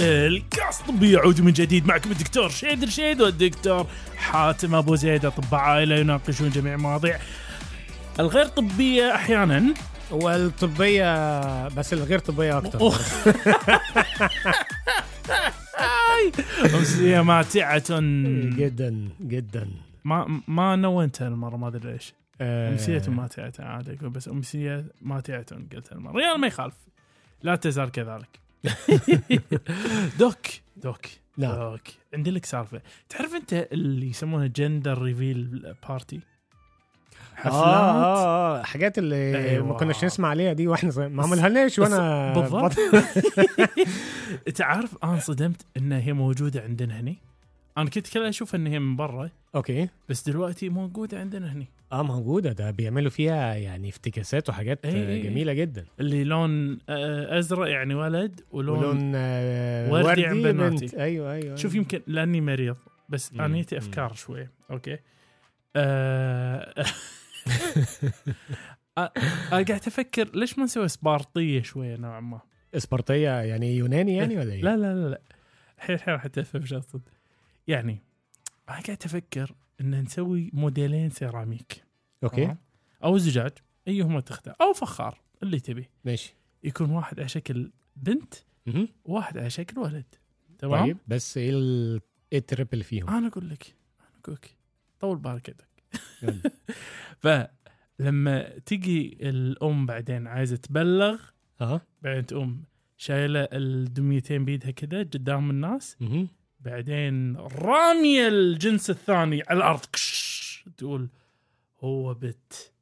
الكاس الطبي يعود من جديد معكم الدكتور شيد رشيد والدكتور حاتم أبو زيد. أطباء عائلة يناقشون جميع المواضيع الغير طبية أحيانا. والطبية بس الغير طبية أكتر أمسية ماتعة. جدا جدا. ما ما نونتها المره ما أدري ليش آه، أمسية ماتعة عادي أقول بس أمسية ماتعة قلت المره يلا ما يخالف. لا تزال كذلك. doc. doc. نعم doc. عندي لك سالفة. تعرف أنت اللي يسمونها gender reveal party حفلات؟ آه, آه حاجات اللي أيوة. ما كناش نسمع عليها دي وإحنا ما عملهالناش وأنا بالضبط. عارف أنا انصدمت انها هي موجودة عندنا هني؟ أنا كنت كذا أشوف إن هي من برا. okay. بس دلوقتي موجودة عندنا هني. آه موجودة ده بيعملوا فيها يعني افتكاسات وحاجات إي آه، إي إي. جميلة جدا اللي لون آه، أزرق يعني ولد ولون, ولون آه، وردي وردي, عن بنت بناتي. أيوه أيوه شوف يمكن لأني مريض بس مم. أنا نيتي مم. أفكار شوية okay آه... آه، أنا قاعد أفكر ليش ما نسوي سبارطيه شوية نوعا ما اسبرطيه يعني يوناني يعني ولا إيه؟ لا لا لا لا الحين الحين راح تفهم شو أقصد يعني أنا قاعد أفكر إن نسوي موديلين سيراميك okay؟ أو زجاج ايهما تختار أو فخار اللي تبي ماشي يكون واحد على شكل بنت مهم. وواحد على شكل ولد تمام طيب بس إيه ال- إيه ال trouble فيهم؟ أنا أقول لك أنا أقول لك طول بالك يدك. فلما تجي الأم بعدين عايزة تبلغ آه بعدين تقوم شايلة الدميتين بيدها كذا قدام الناس. بعدين راميه الجنس الثاني على الأرض. كش تقول هو بت.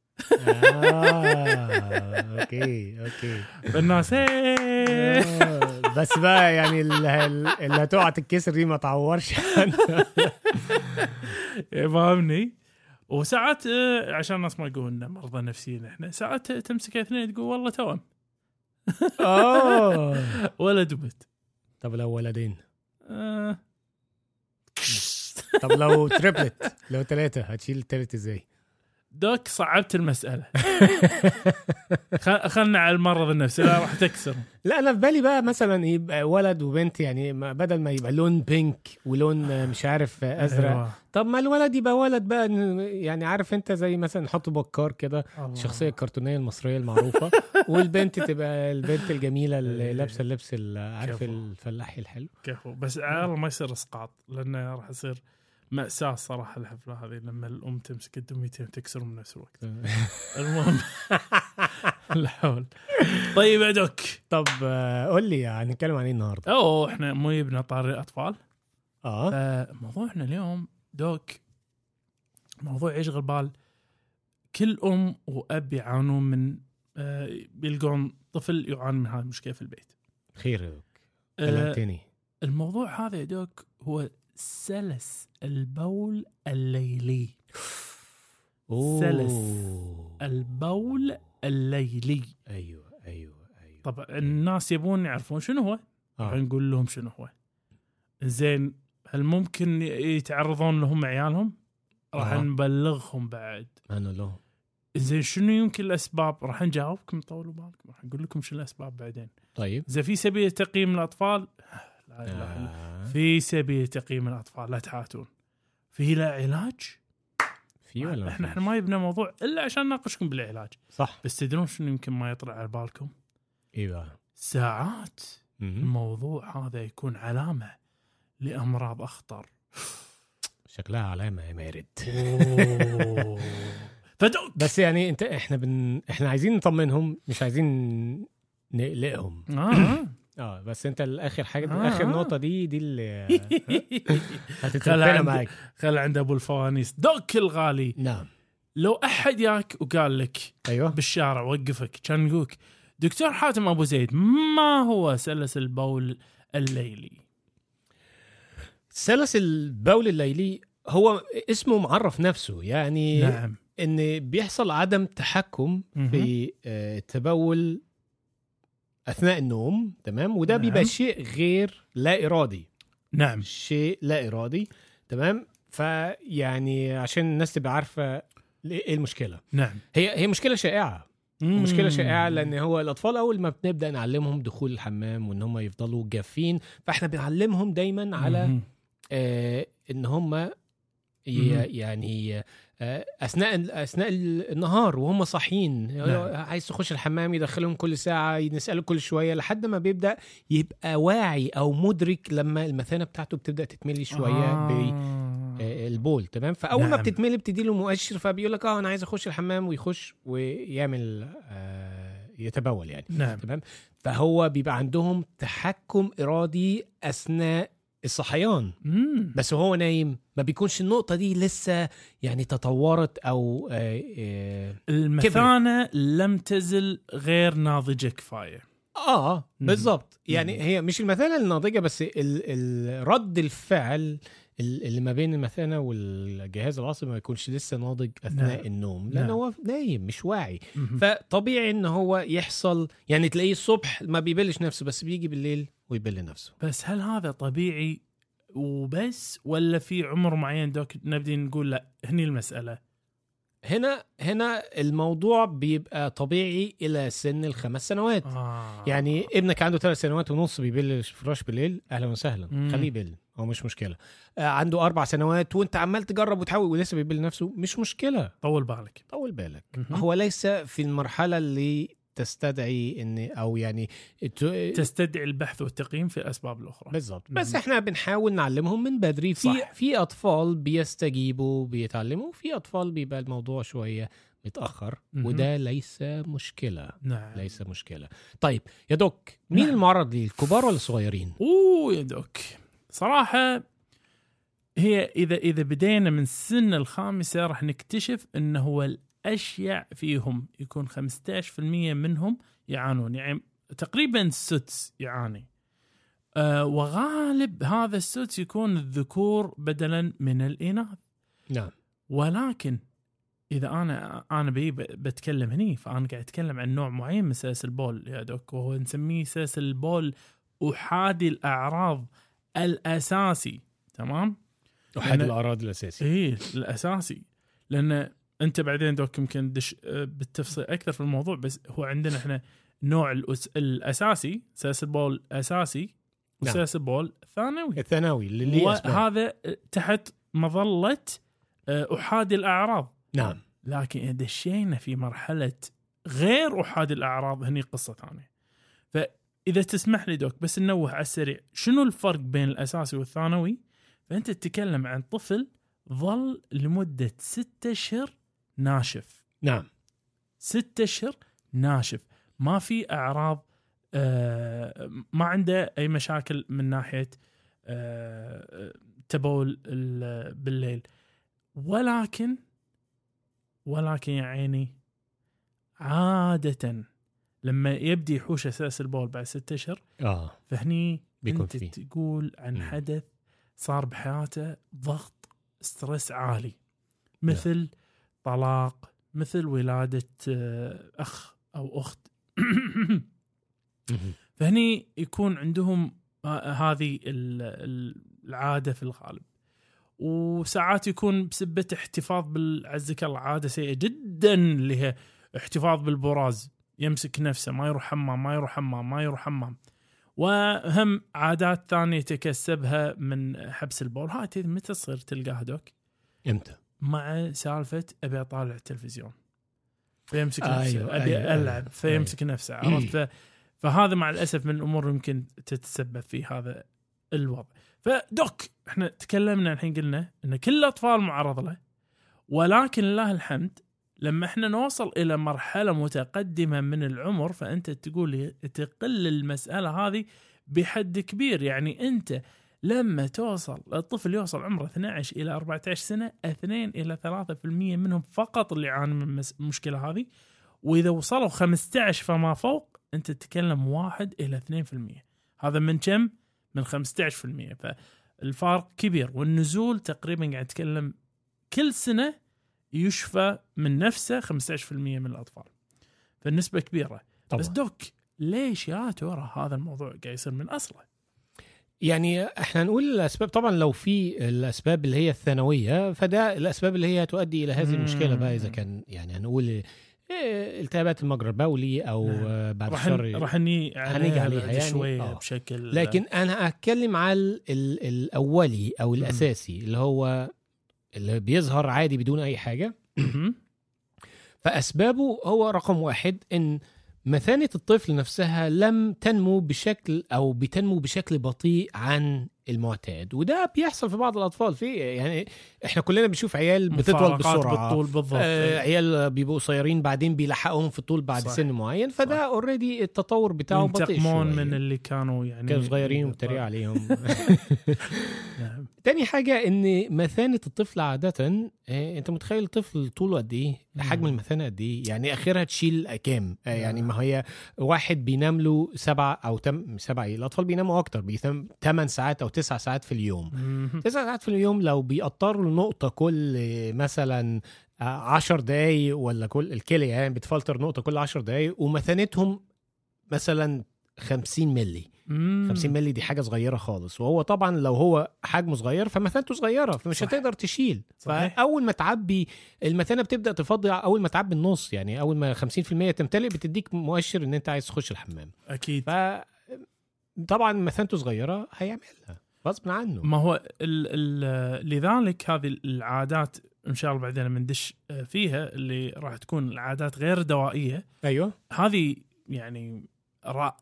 آه okay okay. فالناس "إيه". آه، بس بقى يعني اللي, اللي هتقع تتكسر دي ما تعورش. فاهمني؟ وساعات آه، عشان الناس ما يقولون إننا مرضى نفسيين إحنا ساعات تمسك اثنين تقول والله توأم. آه. ولد وبنت طب لو ولدين آه. طب لو تريبلت لو ثلاثة هتشيل التالت إزاي؟ دوك صعبت المسألة خ- خلنا على المرض النفسي لا راح تكسر لا أنا في بالي بقى مثلا يبقى ولد وبنت يعني بدل ما يبقى لون بينك ولون مش عارف أزرق أيوة. طب ما الولد يبقى ولد بقى يعني عارف أنت زي مثلا نحط بكار كده. الشخصية الكرتونية المصرية المعروفة والبنت تبقى البنت الجميلة اللي لابسة اللبس ال- عارف. الفلاحي الحلو كفو بس على الله ما يصير إسقاط لأنه راح يصير مأساة صراحة الحفلة هذه لما الأم تمسك الدميتين وتكسرهم بنفس الوقت. المهم. لا حول. طيب يا دوك. طب آه، قول لي هنتكلم عن إيه النهارده؟ اوه إحنا مو يبنى طاري الأطفال. آه. فموضوعنا اليوم دوك موضوع يشغل بال كل أم وأب يعانون من آه، بيلقون طفل يعاني من هذه المشكلة في البيت. خير يا دوك. آه، قلقتني الموضوع هذا يا دوك هو سلس البول الليلي. سلس. أوه. البول الليلي. أيوه أيوه أيوه طبعا الناس يبون يعرفون شنو هو. راح آه. نقول لهم شنو هو. زين هل ممكن يتعرضون لهم عيالهم؟ راح آه. نبلغهم بعد. أنا لهم زين شنو يمكن الأسباب؟ راح نجاوبكم طولوا بالكم راح نقول لكم شنو الأسباب بعدين. طيب اذا في سبيل تقييم الأطفال لا اله الا آه. في سبيل تقييم الأطفال لا تحاتون. في له علاج؟ في ولا إحنا؟ إحنا ما يبنى موضوع إلا عشان نناقشكم بالعلاج، صح بس تدرون شنو يمكن ما يطلع على بالكم؟ بقى ساعات. الموضوع هذا يكون علامة لأمراض أخطر. شكلها علامة يا مارد أوه. فدوك بس يعني أنت إحنا بن... إحنا عايزين نطمنهم مش عايزين نقلقهم آه. آه بس أنت الآخر حاجة آه، آخر آه. نقطة دي دي اللي عندي- معاك. خل عند أبو الفوانيس. دوك الغالي. نعم. لو أحد ياك وقال لك أيوه. بالشارع وقفك كان يقولك دكتور حاتم أبو زيد ما هو سلس البول الليلي؟ سلس البول الليلي هو اسمه معرف نفسه. يعني نعم. إن بيحصل عدم تحكم. في آه، التبول أثناء النوم تمام؟ وده نعم. بيبقى شيء غير لا إرادي. نعم. شيء لا إرادي تمام؟ فيعني عشان الناس تبقى عارفة إيه المشكلة. نعم. هي هي مشكلة شائعة. مشكلة شائعة لأن هو الأطفال أول ما بنبدأ نعلمهم دخول الحمام وإن هم يفضلوا جافين فإحنا بنعلمهم دايما على مم. آه إن هم. يعني أثناء أثناء النهار وهم صاحيين نعم. عايز تخش الحمام يدخلهم كل ساعة نساله كل شوية لحد ما بيبدأ يبقى واعي أو مدرك لما المثانة بتاعته بتبدأ تتملي شوية آه. آه، البول تمام فأول ما نعم. بتتملي بتدي له مؤشر فبيقول لك آه أنا عايز أخش الحمام ويخش ويعمل آه يتبول يعني نعم تمام فهو بيبقى عندهم تحكم إرادي أثناء الصحيان مم. بس وهو نايم ما بيكونش النقطة دي لسه يعني تطورت أو آه آه, المثانة لم تزل غير ناضجة كفاية مم. بالظبط يعني مم. هي مش المثانة الناضجة بس ال- ال- رد الفعل ال- اللي ما بين المثانة والجهاز العصبي ما يكونش لسه ناضج أثناء نعم. النوم لأن نعم. هو نايم مش واعي مهم. فطبيعي إن هو يحصل يعني تلاقيه الصبح ما بيبلش نفسه بس بيجي بالليل ويبل نفسه بس هل هذا طبيعي وبس ولا في عمر معين doc نبدي نقول لا هني المسألة هنا هنا الموضوع بيبقى طبيعي إلى سن الخمس سنوات آه. يعني ابنك عنده ثلاث سنوات ونص بيبل الفراش بالليل أهلا وسهلا. خليه يبل هو مش مشكلة. آه عنده أربع سنوات وأنت عمال تجرب وتحاول ولسه بيبل نفسه مش مشكلة. طول بالك. طول بالك. هو ليس في المرحلة اللي تستدعي إن أو يعني تستدعي البحث والتقييم في الاسباب الأخرى. بالظبط بس. إحنا بنحاول نعلمهم من بدري. في صح. في أطفال بيستجيبوا بيتعلموا في أطفال بيبقى الموضوع شوية متأخر. وده ليس مشكلة. نعم. ليس مشكلة. طيب يا دوك مين نعم. المعرض ليه الكبار ولا الصغيرين أوه يا دوك. صراحة هي إذا إذا بدينا من السن الخامسة راح نكتشف انه هو الأشيع فيهم. يكون 15% منهم يعانون. يعني تقريبا السدس يعاني. أه وغالب هذا السدس يكون الذكور بدلا من الإناث. نعم. ولكن إذا أنا أنا بي بتكلم هني فأنا قاعد أتكلم عن نوع معين من سلاسل البول. يا دوك وهو نسميه سلاسل البول أحادي الأعراض. الأساسي تمام؟ احد أنا- الاعراض الاساسي إيه الأساسي لأن أنت بعدين دوك يمكن دش آه، بالتفصيل أكثر في الموضوع بس هو عندنا إحنا نوع الأس... الأساسي سلاسل البول أساسي نعم. وسلاسل البول ثانوي الثانوي اللي. وهذا تحت مظلة آه، أحادي الأعراض نعم لكن إذا دشينا في مرحلة غير أحادي الأعراض هني قصة ثانية فاذا تسمح لي دوك بس ننوه على السريع. شنو الفرق بين الأساسي والثانوي؟ فأنت تتكلم عن طفل ظل لمدة ستة اشهر ناشف. نعم. ستة اشهر ناشف. ما في أعراض آه، ما عنده أي مشاكل من ناحية آه، تبول ال- بالليل. ولكن ولكن يا عيني عادة لما يبدي يحوش أساس البول بعد ستة أشهر آه فهني بيكون أنت فيه. تقول عن. حدث صار بحياته ضغط ستريس عالي مثل طلاق مثل ولادة آه، أخ أو أخت. فهني يكون عندهم ه- هذه ال- ال- العادة في الغالب وساعات يكون بسبة احتفاظ بال عزك الله عادة سيئة جدا اللي هي احتفاظ بالبراز يمسك نفسه ما يروح حمام ما يروح حمام ما يروح حمام. وهم عادات ثانية يتكسبها من حبس البول. هاي متى تصير تلقاها دوك إمتى؟ مع سالفة أبي أطالع التلفزيون. فيمسك أيوة، نفسه أبي أيوة، ألعب أيوة. فيمسك نفسه عرفت؟ ف- فهذا مع الأسف من الأمور يمكن تتسبب في هذا الوضع. فدوك إحنا تكلمنا الحين قلنا إن كل الأطفال معرض له ولكن لله الحمد لما إحنا نوصل إلى مرحلة متقدمة من العمر فأنت تقول تقل المسألة هذه بحد كبير. يعني أنت لما توصل الطفل يوصل عمره 12 إلى 14 سنة 2 إلى 3% منهم فقط اللي يعاني من المشكلة هذه. وإذا وصلوا 15 فما فوق أنت تتكلم 1 إلى 2% هذا من كم؟ من 15% فالفارق كبير. والنزول تقريبا قاعد أتكلم كل سنة يشفى من نفسه 15% من الأطفال فالنسبة كبيرة طبعا بس دوك ليش يا ترى هذا الموضوع قاعد يصير من أصله؟ يعني إحنا نقول الأسباب طبعا لو في الأسباب اللي هي الثانوية فده الأسباب اللي هي تؤدي إلى هذه. المشكلة بقى إذا كان يعني هنقول إيه، التهابات المجرى البولي أو نعم. بعد الشر راح ني هنيجي عليها يعني. شوية آه. بشكل لكن أنا أتكلم على ال- ال- الأولي أو الأساسي اللي هو اللي بيظهر عادي بدون أي حاجة. فأسبابه هو رقم واحد إن مثانة الطفل نفسها لم تنمو بشكل أو بتنمو بشكل بطيء عن المعتاد وده بيحصل في بعض الأطفال في يعني إحنا كلنا بنشوف عيال بتطول بسرعة بالطول بالضبط آه عيال بيبقوا قصيرين بعدين بيلحقوهم في الطول بعد صح. سن معين فده. اوريدي التطور بتاعه بطيء شوية. من اللي كانوا يعني كانوا صغيرين وبتريق عليهم نعم. تاني حاجة إن مثانة الطفل عادة آه، أنت متخيل الطفل طوله قد إيه؟ حجم مم. المثانة قد إيه؟ يعني أخرها تشيل كام؟ آه، يعني نعم. ما هي واحد بينام له سبعة أو تم سبعة إيه؟ الأطفال بيناموا أكتر بينام 8 ساعات أو 9 ساعات في اليوم. تسع ساعات في اليوم لو بيقطروا النقطة كل آه، مثلا آه، عشر دقايق ولا كل الكلية يعني بتفلتر نقطة كل عشر دقايق ومثانتهم مثلا 50 ملي مم. 50 مللي دي حاجة صغيرة خالص وهو طبعا لو هو حجمه صغير فمثانته صغيرة فمش صح. هتقدر تشيل صحيح. فأول ما تعبي المثانة بتبدأ تفضي أول ما تعبي النص يعني أول ما 50% تمتلئ بتديك مؤشر إن أنت عايز تخش الحمام أكيد ف طبعا مثانته صغيرة هيعملها غصب عنه. ما هو ال ال لذلك هذه العادات إن شاء الله بعدين بندش فيها اللي راح تكون العادات غير دوائية. أيوه. هذه يعني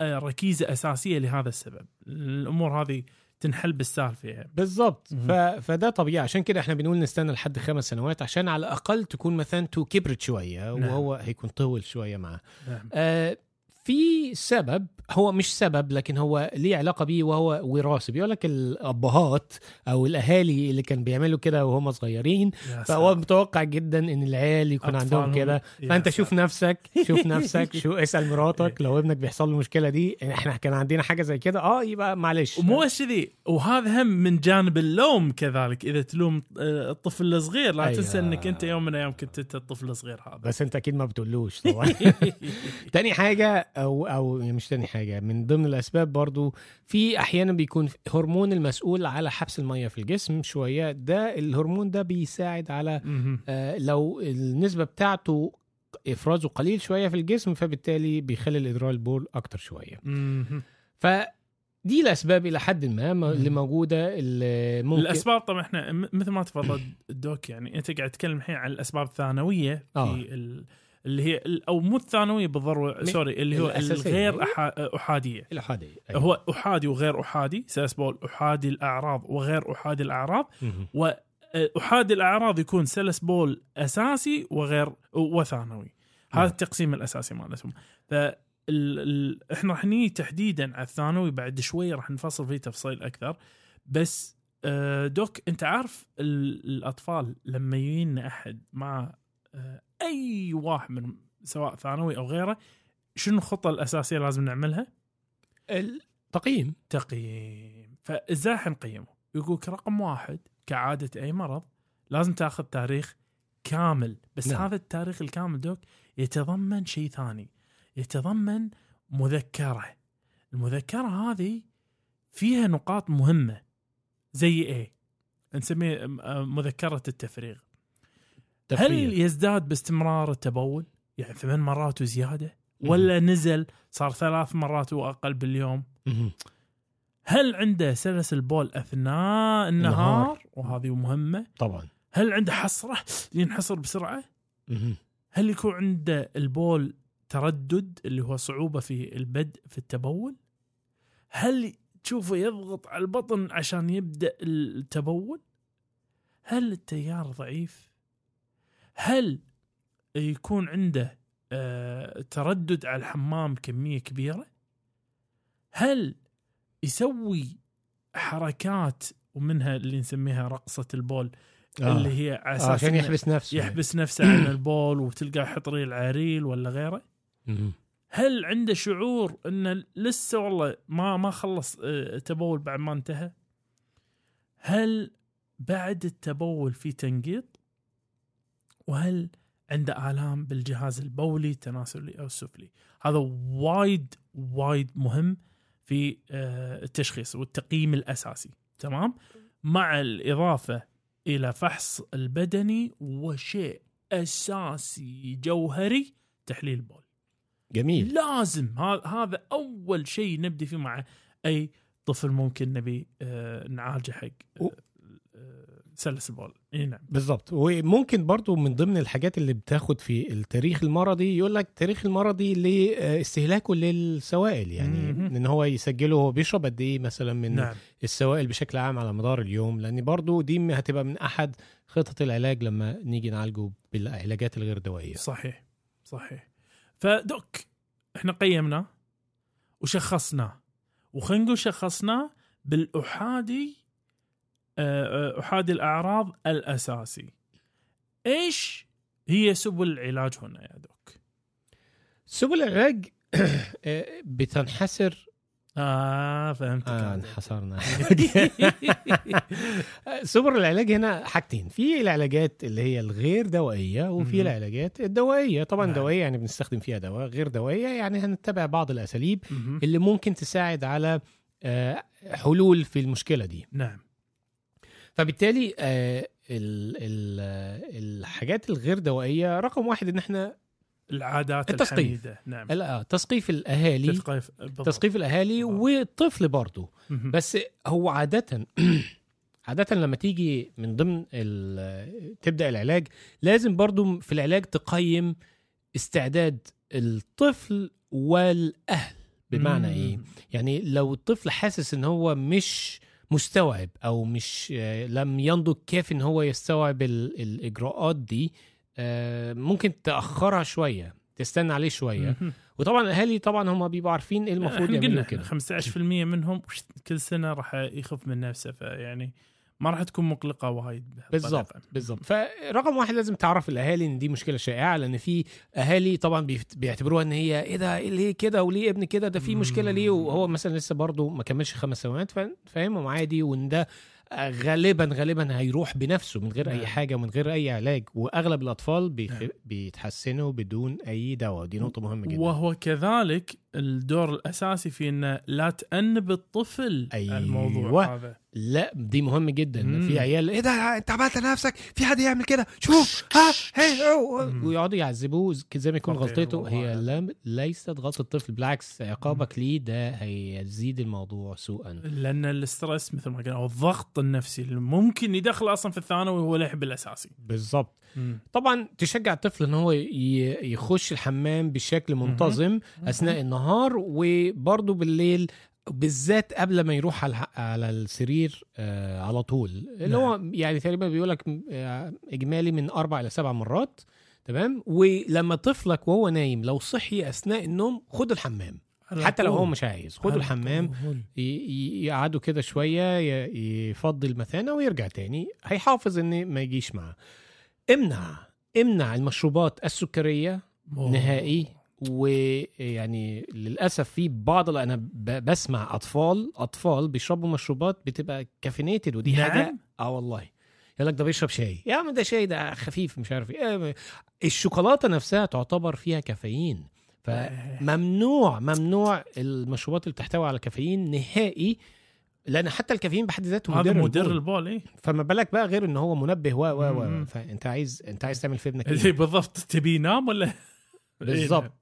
ركيزة أساسية لهذا السبب. الأمور هذه تنحل بالسهل فيها بالظبط مهم. ف... فده طبيعي. عشان كده إحنا بنقول نستنى لحد خمس سنوات عشان على الأقل تكون مثانته كبرت شوية نعم. وهو هيكون طول شوية معاه نعم. آه، في سبب هو مش سبب لكن هو ليه علاقة بيه وهو وراثي. بيقول لك الأبهات أو الأهالي اللي كان بيعملوا كده وهم صغيرين فهو. متوقع جدا إن العيال يكون عندهم كده. فأنت. شوف نفسك شوف نفسك شو اسأل مراتك لو ابنك بيحصل له المشكلة دي. إحنا كان عندنا حاجة زي كده. آه يبقى معلش. ومو بس كذي وهذا هم من جانب اللوم كذلك إذا تلوم آه، الطفل الصغير. لا أيوة. تنسى إنك أنت يوم من الأيام كنت أنت الطفل الصغير هذا. بس أنت أكيد ما بتقولوش طبعا. تاني حاجة أو أو مش تاني حاجة من ضمن الأسباب برضو في أحيانا بيكون هرمون المسؤول على حبس المية في الجسم شوية ده الهرمون ده بيساعد على. آه لو النسبة بتاعته إفرازه قليل شوية في الجسم فبالتالي بيخلي الإدرار البول أكتر شوية مهم. فدي الأسباب إلى حد ما اللي موجودة اللي ممكن الأسباب طبعا إحنا مثل ما تفضل الدوك يعني أنت قاعد تتكلم الحين عن الأسباب الثانوية في آه. ال... اللي هي أو مو الثانوية بالضرورة سوري اللي هو. الغير. أحادية الأحادية أيوة. هو أحادي وغير أحادي سلسبول أحادي الأعراض وغير أحادي الأعراض. واحادي الأعراض يكون سلس بول أساسي وغير وثانوي هذا نعم. التقسيم الأساسي مالتهم ف. إحنا راح نيجي تحديدا على الثانوي بعد شوي راح نفصل فيه تفصيل أكثر بس دوك أنت عارف ال... الأطفال لما يجينا أحد مع أي واحد من سواء ثانوي أو غيره شنو الخطة الأساسية لازم نعملها؟ التقييم تقييم فإزاي حنقيمه؟ يقولك رقم واحد كعادة أي مرض لازم تاخذ تاريخ كامل بس نعم. نعم. هذا التاريخ الكامل دوك يتضمن شيء ثاني يتضمن مذكرة المذكرة هذه فيها نقاط مهمة زي إيه؟ نسميه آه، مذكرة التفريغ هل تفريغ يزداد باستمرار التبول؟ يعني ثمان مرات وزيادة؟ ولا نزل صار ثلاث مرات وأقل باليوم؟ مهم. هل عنده سلس البول أثناء النهار النهار. وهذه مهمة؟ طبعا هل عنده حسره ينحصر بسرعة؟ مهم. هل يكون عنده البول تردد اللي هو صعوبة في البدء في التبول؟ هل تشوفه يضغط على البطن عشان يبدأ التبول؟ هل التيار ضعيف؟ هل يكون عنده آه، تردد على الحمام كمية كبيرة؟ هل يسوي حركات ومنها اللي نسميها رقصة البول آه. اللي هي على آه، أساس عشان يحبس نفسه يحبس نفسه عن البول وتلقى يحط ريل عريل ولا غيره. هل عنده شعور إنه لسه والله ما ما خلص آه، تبول بعد ما انتهى هل بعد التبول في تنقيط وهل عنده آلام بالجهاز البولي التناسلي أو السفلي هذا وايد وايد مهم في آه، التشخيص والتقييم الأساسي تمام؟ مع الإضافة إلى فحص البدني وشيء أساسي جوهري تحليل بول. جميل. لازم هذا أول شيء نبدي فيه مع أي طفل ممكن نبي آه، نعالجه حق آه، سلس البول اي نعم. بالظبط. وممكن برضو من ضمن الحاجات اللي بتاخد في التاريخ المرضي يقول لك التاريخ المرضي لاستهلاكه للسوائل يعني مهم. إن هو يسجله هو بيشرب قد إيه مثلا من نعم. السوائل بشكل عام على مدار اليوم لأن برضو دي هتبقى من أحد خطط العلاج لما نيجي نعالجه بالعلاجات الغير دوائيه صحيح صحيح. فدوك إحنا قيمناه وشخصناه وخلينا نقول شخصناه بالأحادي أحادي الأعراض الأساسي. إيش هي سبل العلاج هنا يا دوك؟ سبل العلاج آه، بتنحسر. آه فهمتك آه آه انحصرنا. سبل العلاج هنا حاجتين. في العلاجات اللي هي الغير دوائية وفي. العلاجات الدوائية. طبعا نعم. دوائية يعني بنستخدم فيها دواء غير دوائية يعني هنتبع بعض الأساليب. اللي ممكن تساعد على آه، حلول في المشكلة دي. نعم. فبالتالي آه، ال- ال- آه، الحاجات الغير دوائية رقم واحد إن إحنا العادات التثقيف. الحميدة نعم لا، تثقيف الأهالي تثقيف الأهالي بالضبط. والطفل برضه. بس هو عادة عادة لما تيجي من ضمن ال- تبدأ العلاج لازم برضو في العلاج تقيم استعداد الطفل والأهل بمعنى مم. إيه؟ يعني لو الطفل حاسس إن هو مش مستوعب أو مش آه، لم ينضج كافي إن هو يستوعب ال- الإجراءات دي. آه، ممكن تأخرها شوية تستنى عليه شوية. مهم. وطبعا الأهالي طبعا هم بيبقوا عارفين إيه المفروض يعملوا كده. 15% منهم كل سنة راح يخف من نفسه فيعني ما راح تكون مقلقة وايد. بالظبط بالظبط فرقم واحد لازم تعرف الأهالي إن دي مشكلة شائعة لأن في أهالي طبعا بيعتبروها إن هي إيه ده إيه ليه كده وليه ابن كده؟ ده في مشكلة ليه؟ وهو مثلا لسه برضه ما كملش خمس سنوات فا- فاهمهم عادي وإن ده غالبا غالبا هيروح بنفسه من غير أي نعم. حاجة ومن غير أي علاج. وأغلب الأطفال بيخ... نعم. بيتحسنوا بدون أي دواء. دي نقطة مهمة جدا. وهو كذلك الدور الأساسي في إنه لا تأنب الطفل أيوة. الموضوع هذا. لا دي مهم جدا. مم. في عيال إيه ده أنت عملت نفسك في حد يعمل كده؟ شوف ها هي مم. ويقعدوا يعذبوه زي ما يكون غلطته. هي. لم ليست غلطة الطفل بالعكس عقابك ليه ده هيزيد الموضوع سوءا. لأن الاسترس مثل ما قلنا أو الضغط النفسي اللي ممكن يدخل أصلا في الثانوي هو لعب الأساسي. بالظبط طبعا تشجع الطفل إن هو يخش الحمام بشكل منتظم أثناء النهار وبرضه بالليل بالذات قبل ما يروح على على السرير آه على طول. اللي هو يعني تقريبا بيقول لك آه، إجمالي من أربع إلى سبع مرات تمام؟ ولما طفلك وهو نايم لو صحي أثناء النوم خد الحمام. حتى لو هو مش عايز خد الحمام يقعدوا كده شوية يفضي المثانة ويرجع تاني. هيحافظ إن ما يجيش معاه. امنع امنع المشروبات السكرية نهائي. ويعني للأسف في بعض أنا بسمع أطفال أطفال بيشربوا مشروبات بتبقى كافينيتد ودي نعم. حاجة آه والله. يقول لك ده بيشرب شاي. يا عم ده شاي ده خفيف مش عارف إيه. الشوكولاتة نفسها تعتبر فيها كافيين. فممنوع ممنوع المشروبات اللي بتحتوي على كافيين نهائي لأن حتى الكافيين بحد ذاته مدر مدر البول. إيه. فما بالك بقى غير إن هو منبه و و و. فأنت عايز أنت عايز تعمل في ابنك إيه إيه بالضبط. تبي ينام ولا؟ بالظبط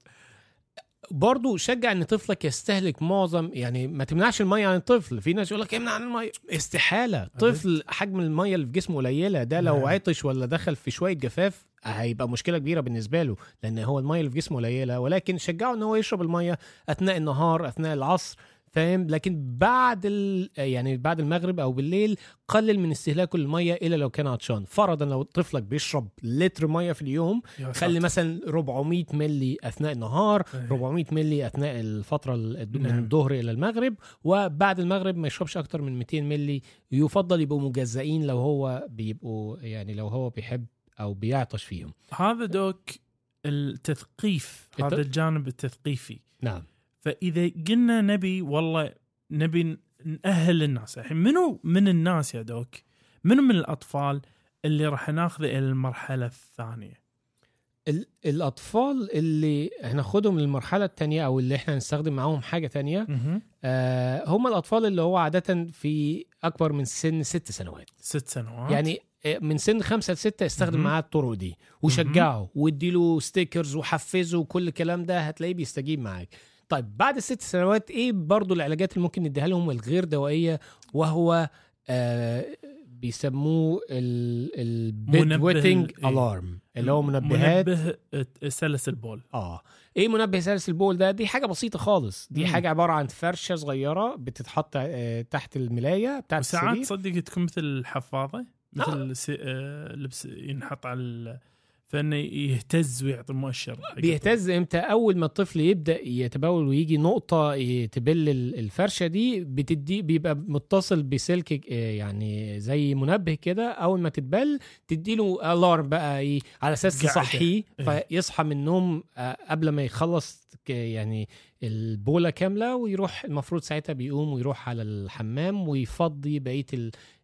برضو شجع إن طفلك يستهلك معظم يعني ما تمنعش المية عن الطفل. في ناس يقول لك امنع عن المية. استحالة. طفل حجم المية اللي في جسمه قليلة ده لو نعم. عطش ولا دخل في شوية جفاف هيبقى مشكلة كبيرة بالنسبة له لأن هو المية اللي في جسمه قليلة. ولكن شجعه إن هو يشرب المية أثناء النهار أثناء العصر. فاهم لكن بعد ال... يعني بعد المغرب أو بالليل قلل من استهلاكه للمية إلا لو كان عطشان فرضا لو طفلك بيشرب لتر مية في اليوم خلي. مثلا 400 ملي أثناء النهار إيه. 400 ملي أثناء الفترة ال- من نعم. الظهر إلى المغرب وبعد المغرب ما يشربش أكتر من 200 ملي يفضل يبقوا مجزئين لو هو بيبقوا يعني لو هو بيحب أو بيعطش فيهم هذا دوك التثقيف الت- هذا الجانب التثقيفي نعم فإذا قلنا نبي والله نبي نأهل الناس الحين منو من الناس يا دوك؟ منو من الأطفال اللي راح ناخذه إلى المرحلة الثانية؟ ال- الأطفال اللي هناخدهم للمرحلة الثانية أو اللي إحنا هنستخدم معاهم حاجة تانية آه هم الأطفال اللي هو عادة في أكبر من سن ست سنوات. ست سنوات. يعني آه، من سن خمسة لستة استخدم. معاه الطرق دي. وشجعه واديله stickers وحفزه وكل الكلام ده هتلاقيه بيستجيب معاك. طيب بعد الست سنوات إيه برضو العلاجات اللي ممكن نديها لهم الغير دوائية وهو آه بيسموه ال bed منبه wetting ال- إيه. alarm اللي هو منبهات منبه سلس البول آه إيه منبه سلس البول ده دي حاجة بسيطة خالص دي مم. حاجة عبارة عن فرشة صغيرة بتتحط آه تحت الملاية بتاعت وساعات تصدق تكون مثل الحفاظه مثل سي... آه لبس ينحط على. فإنه يهتز ويعطي مؤشر حق بيهتز إمتى أول ما الطفل يبدأ يتبول ويجي نقطة تبل ال- الفرشة دي بتدي بيبقى متصل بسلك آه، يعني زي منبه كده أول ما تتبل تديله alarm بقى ي- على أساس. تصحيه إيه. فيصحى من النوم آه، قبل ما يخلص يعني البولة كاملة ويروح المفروض ساعتها بيقوم ويروح على الحمام ويفضي بقية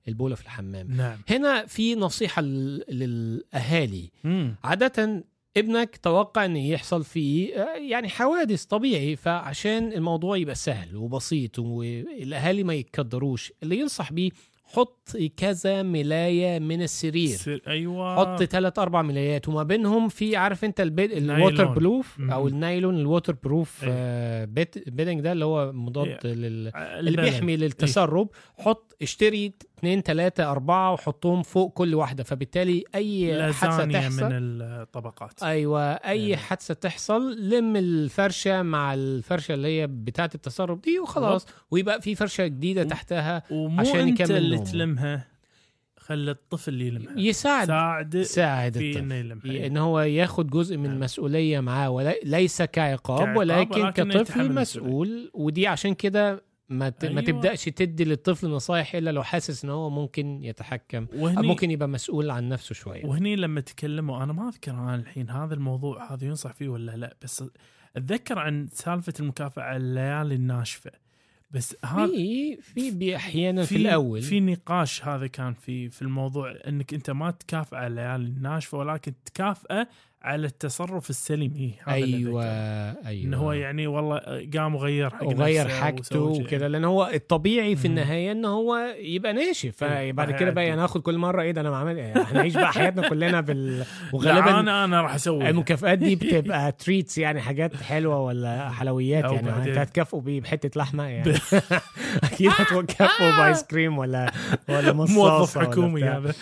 البولة في الحمام نعم هنا في نصيحة لل- للأهالي مم. عادة ابنك توقع إن يحصل فيه يعني حوادث طبيعي فعشان الموضوع يبقى سهل وبسيط والأهالي ما يتكدروش اللي ينصح بيه حط كذا ملاية من السرير سر... أيوه حط ثلاث أربع ملايات وما بينهم في عارف أنت ال bed. ال waterproof. أو النايلون ال waterproof إيه. آه bedding ده اللي هو مضاد إيه. لل اللي. بيحمي للتسرب حط اشتري اثنين ثلاثة أربعة وحطهم فوق كل واحدة. فبالتالي أي حادثة تحصل من الطبقات. أيوه أي يعني. حادثة تحصل لم الفرشة مع الفرشة اللي هي بتاعة التسرب دي وخلاص. ويبقى في فرشة جديدة و- تحتها ومو عشان يكمل اللي نومه. تلمها. خلي الطفل يلمها. يساعد ساعد ساعد في الطفل. إنه يلمها. إن هو ياخد جزء من نعم. المسؤولية معاه وليس كعقاب كعقاب، ولكن كطفل مسؤول. ودي عشان كده ما ت... ما أيوة. تبدأش تدي للطفل نصايح إلا لو حاسس إن هو ممكن يتحكم أو وهني ممكن يبقى مسؤول عن نفسه شوية. وهني لما تكلموا أنا ما أذكر أنا الحين هذا الموضوع هذا ينصح فيه ولا لا بس أتذكر عن سالفة المكافأة على الليالي الناشفة. بس هذا في في أحيانا في, الأول. في نقاش هذا كان في في الموضوع إنك أنت ما تكافئ على الليالي الناشفة ولكن تكافئه على التصرف السليم إيه هذا أيوه. أيوه إنه هو يعني والله قام وغير حق وغير حاجته. وكده لأن هو الطبيعي في. النهاية ان هو يبقى ناشف إيه، فبعد كده بقى. ناخد كل مرة إيه ده أنا ما عمل إيه؟ هنعيش بقى حياتنا كلنا بال وغالبا أنا أنا راح أسوي المكافآت دي بتبقى تريتس يعني حاجات حلوة ولا حلويات يعني انت هتكافئوا بيه بحتة لحمة يعني أكيد هتكافئوا بآيس كريم ولا ولا مصاصة موظف حكومي. هذا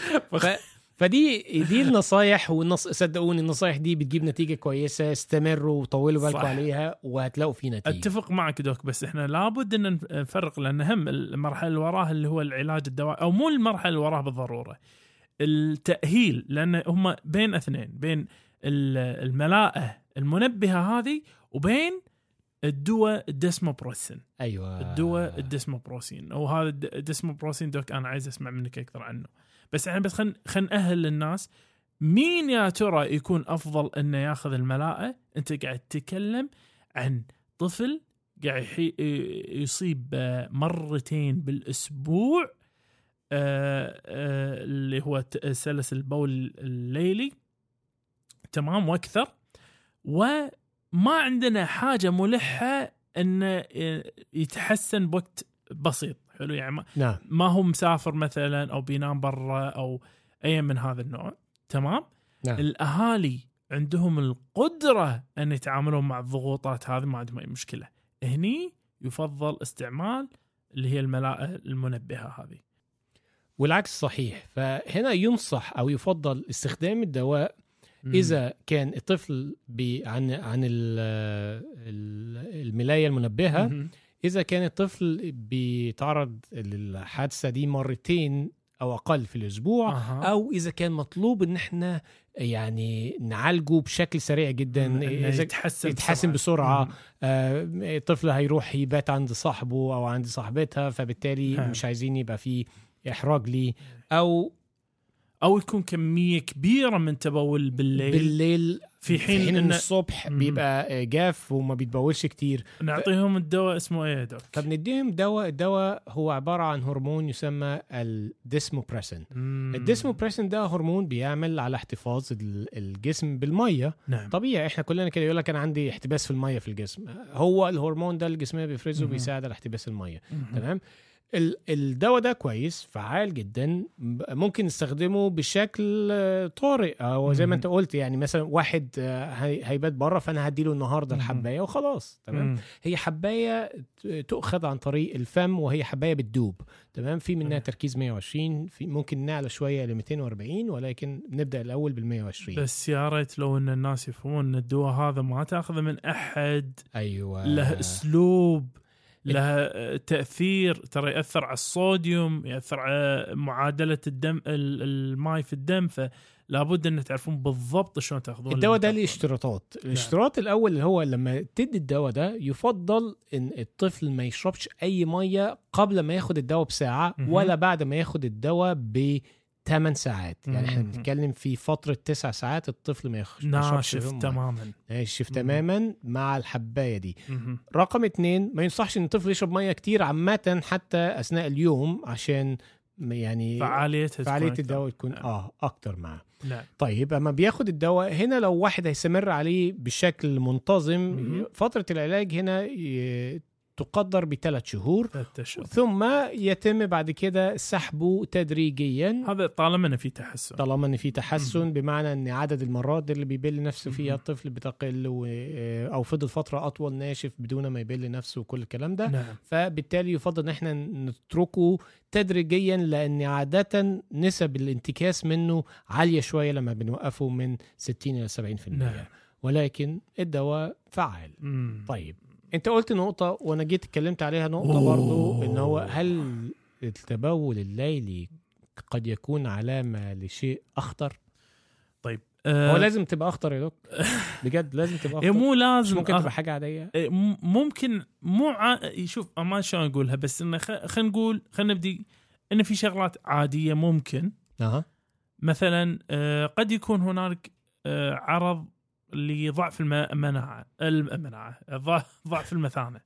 فدي دي النصايح والنص صدقوني النصايح دي بتجيب نتيجة كويسة استمروا وطولوا بالكم. عليها وهتلاقوا في نتيجة. أتفق معك doc بس إحنا لابد إن نفرق لأن هم المرحلة اللي وراها اللي هو العلاج الدوائي أو مو المرحلة اللي وراها بالضرورة التأهيل لأن هم بين أثنين بين ال- الملاءه المنبهة هذه وبين الدواء ال desmopressin أيوه. الدواء ال desmopressin أو هذا الد- ال desmopressin doc أنا عايز أسمع منك أكثر عنه. بس إحنا بس خلينا خلينا ناهل للناس مين يا ترى يكون أفضل إنه ياخذ الملاءه أنت قاعد تتكلم عن طفل قاعد يصيب مرتين بالأسبوع آه، آه، اللي هو سلس البول الليلي. تمام؟ وأكثر. وما عندنا حاجة ملحة إنه يتحسن بوقت بسيط. حلو يعني ما, نعم. ما هو مسافر مثلا أو بينام برا أو أي من هذا النوع. تمام؟ نعم. الأهالي عندهم القدرة أن يتعاملون مع الضغوطات هذه ما عندهم أي مشكلة. هني يفضل استعمال اللي هي الملاءه المنبهة هذه. والعكس صحيح فهنا ينصح أو يفضل استخدام الدواء. إذا كان الطفل عن عن ال- ال- الملاية المنبهة. إذا كان الطفل بيتعرض للحادثة دي مرتين أو أقل في الأسبوع أها. أو إذا كان مطلوب إن إحنا يعني نعالجه بشكل سريع جدا إنه إذا يتحسن يتحسن بسرعة. مم. آه، الطفل هيروح يبات عند صاحبه أو عند صاحبتها فبالتالي نعم. مش عايزين يبقى فيه إحراج ليه أو أو يكون كمية كبيرة من تبول بالليل, بالليل في في حين, حين إن الصبح مم. بيبقى جاف وما بيتبولش كتير نعطيهم الدواء اسمه إيه يا doc؟ فبنديهم دواء الدواء هو عبارة عن هرمون يسمى ال desmopressin مم. ال desmopressin ده هرمون بيعمل على احتفاظ ال- الجسم بالمية نعم طبيعي إحنا كلنا كده يقول لك أنا عندي احتباس في المية في الجسم هو الهرمون ده الجسم بيفرزه. بيساعد على احتباس المية. تمام الدواء ده كويس فعال جدا ممكن نستخدمه بشكل آه، طارئ أو زي ما. أنت قلت يعني مثلا واحد آه، هي- هيبات بره فأنا هديله النهارده. الحباية وخلاص تمام. هي حباية تؤخذ عن طريق الفم وهي حباية بتدوب تمام في منها. تركيز 120 في ممكن نعلى شوية ل 240 ولكن نبدأ الأول بال 120 بس يا ريت لو إن الناس يفهمون إن الدواء هذا ما تاخذه من أحد أيوه له اسلوب له تأثير ترى يأثر على الصوديوم يأثر على معادلة الدم ال- الماي في الدم فلا بد إن تعرفون بالضبط شلون تأخذون الدواء ده ليه. اشتراطات الإشتراط الأول اللي هو لما تدي الدواء ده يفضل إن الطفل ما يشربش أي مية قبل ما ياخد الدواء بساعة. ولا بعد ما ياخد الدواء ب 8 ساعات يعني إحنا. بنتكلم في فترة 9 ساعات الطفل ما يخش يشربش ناشف. تماما ناشف. تماما مع الحباية دي. رقم اتنين ما ينصحش إن الطفل يشرب مية كتير عامة حتى أثناء اليوم عشان يعني فعالية أكثر. الدواء تكون. آه أكتر معاه نعم طيب أما بياخد الدواء هنا لو واحد هيستمر عليه بشكل منتظم مهم. فترة العلاج هنا تقدر بثلاث شهور. ثلاثة أشهر. ثم يتم بعد كده سحبه تدريجيا. هذا طالما انه في تحسن. طالما إن في تحسن. بمعنى إن عدد المرات اللي بيبل نفسه فيها. الطفل بتقل و... أو فضل فترة أطول ناشف بدون ما يبل نفسه وكل الكلام ده. نعم. فبالتالي يفضل إن إحنا نتركه تدريجيا لأن عادة نسب الانتكاس منه عالية شوية لما بنوقفه من 60 إلى 70% نعم. ولكن الدواء فعال. مم. طيب. انت قلت نقطة وأنا جيت اتكلمت عليها أوه. برضو إن هو هل التبول الليلي قد يكون علامه لشيء أخطر؟ طيب آه هو لازم تبقى أخطر يا دكتور بجد لازم تبقى إيه أخطر. مو مش لازم ممكن أخ- تبقى حاجة عادية؟ إيه ممكن مو ع... شوف ما شلون أقولها بس انه خ... خلينا نقول خلينا نبدي إن في شغلات عادية ممكن. أها. مثلا آه، قد يكون هنالك آه، عرض لضعف الم- المناعه المناعه ضع- ضعف المثانة.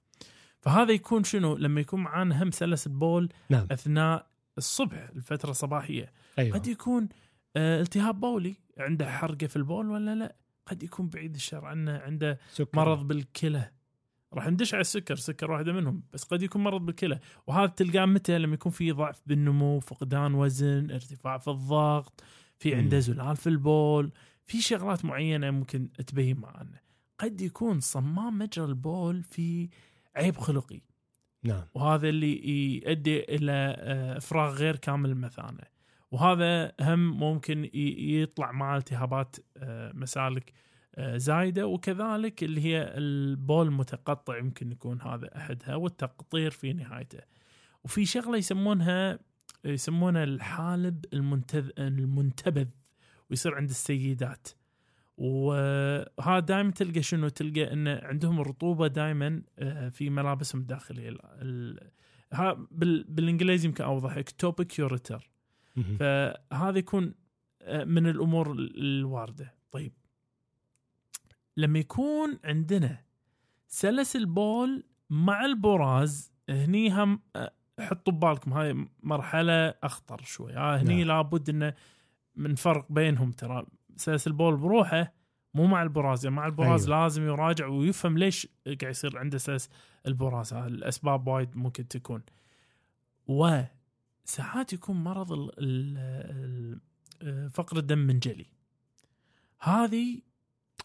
فهذا يكون شنو؟ لما يكون معانا هم سلس البول نعم. أثناء الصبح الفترة الصباحية. أيوه. قد يكون آه، التهاب بولي. عنده حرقة في البول ولا لا؟ قد يكون بعيد الشر. عنه عنده سكر. مرض بالكلى. راح ندش على السكر. سكر واحدة منهم. بس قد يكون مرض بالكلى. وهذا تلقاه متى؟ لما يكون في ضعف بالنمو فقدان وزن ارتفاع في الضغط في. عنده زلال في البول. في شغلات معينة ممكن تبين معنا قد يكون صمام مجرى البول في عيب خلقي. نعم. وهذا اللي يؤدي إلى آه، إفراغ غير كامل المثانه وهذا هم ممكن يطلع مع التهابات آه، مسالك آه، زايدة. وكذلك اللي هي البول المتقطع يمكن يكون هذا أحدها والتقطير في نهايته. وفي شغلة يسمونها يسمونها الحالب المنتبذ. ويصير عند السيدات. وهذا دائما تلقى شنو؟ تلقى إن عندهم رطوبة دائما في ملابسهم الداخلية. ال- ال- ها بال- بالإنجليزي يمكن أوضح اكتوبيك يوريتر. فهذا يكون آه، من الأمور الواردة. طيب. لما يكون عندنا سلس البول مع البراز هني هم آه، حطوا ببالكم هاي مرحلة أخطر شوي. آه هني نعم. لابد إنه من فرق بينهم ترى. سلس البول بروحه مو مع البراز يعني مع البراز أيوة. لازم يراجع ويفهم ليش قاعد يصير عنده سلس البراز الأسباب وايد ممكن تكون. وساعات يكون مرض ال- فقر الدم منجلي هذه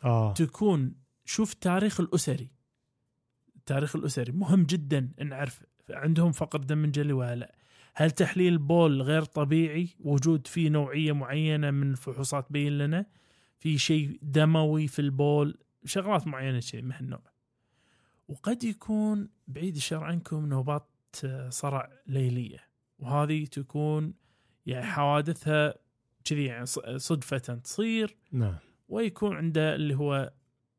آه. تكون شوف التاريخ الأسري. التاريخ الأسري مهم جدا نعرف عندهم فقر دم منجلي ولا لا. هل تحليل البول غير طبيعي؟ وجود فيه نوعية معينة من الفحوصات بين لنا؟ في شيء دموي في البول؟ شغلات معينة شيء من هالنوع. وقد يكون بعيد الشر عنكم نوبات آه، صرع ليلية. وهذه تكون يعني حوادثها كذي يعني صدفة تصير. نعم. ويكون عنده اللي هو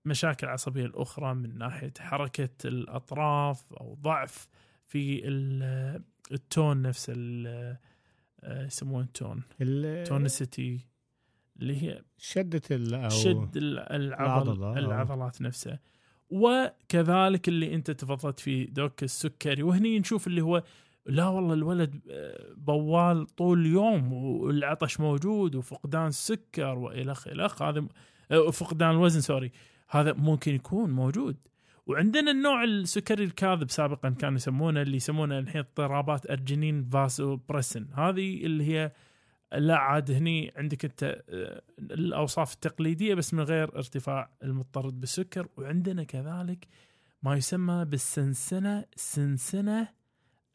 مشاكل عصبية الأخرى من ناحية حركة الأطراف أو ضعف في التون نفس ال- آه، يسمونه التون ال- تونسيتي اللي هي شدة ال أو شد ال- العضل. العضلات نفسها. وكذلك اللي انت تفضلت فيه دوك السكري. وهني نشوف اللي هو لا والله الولد آه، بوال طول اليوم والعطش موجود وفقدان السكر والخ الخ هذا آه، فقدان الوزن sorry. هذا ممكن يكون موجود. وعندنا النوع السكري الكاذب سابقا كانوا يسمونه اللي يسمونه الحين اضطرابات arginine vasopressin هذه اللي هي لا عاد هني عندك أنت آه، الأوصاف التقليدية بس من غير ارتفاع المضطرد بالسكر. وعندنا كذلك ما يسمى بالسنسنة السنسنه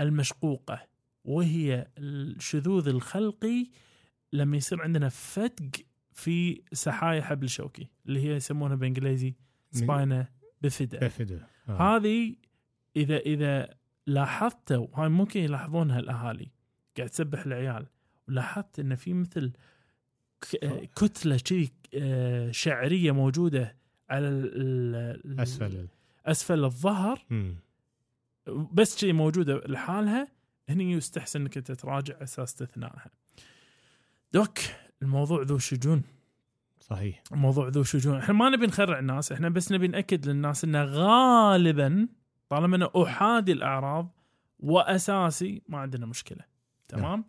المشقوقة وهي الشذوذ الخلقي لما يصير عندنا فتق في سحايا حبل شوكي اللي هي يسمونها بالانجليزي سباينا بفدا بفدا آه. هذه إذا إذا لاحظتوا هاي ممكن يلاحظونها الاهالي قاعد تسبح العيال ولاحظت إن في مثل كتلة كذي آه، شعرية موجودة على ال- أسفل أسفل الظهر. بس شيء موجودة لحالها هني يستحسن إنك أنت تراجع أساس استثنائها. دوك الموضوع ذو شجون صحيح. موضوع ذو شجون. إحنا ما نبي نخرع الناس إحنا بس نبي نأكد للناس إنه غالبا طالما إنه أحادي الأعراض وأساسي ما عندنا مشكلة. تمام؟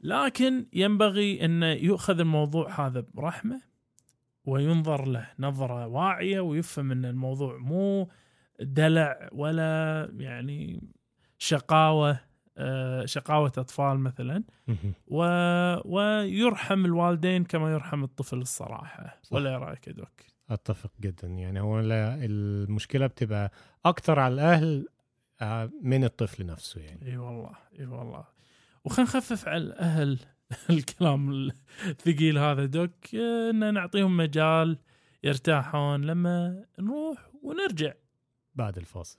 لكن ينبغي ان يؤخذ الموضوع هذا برحمة وينظر له نظرة واعية ويفهم إن الموضوع مو دلع ولا يعني شقاوة شقاوة أطفال مثلا. و... ويرحم الوالدين كما يرحم الطفل الصراحة. صح. ولا رأيك يا دوك؟ أتفق جدا. يعني هو لا المشكلة بتبقى أكتر على الأهل آه، من الطفل نفسه يعني. إي والله إي والله. وخلينا نخفف على الأهل الكلام الثقيل هذا doc. آه، إن نعطيهم مجال يرتاحون لما نروح ونرجع. بعد الفاصل.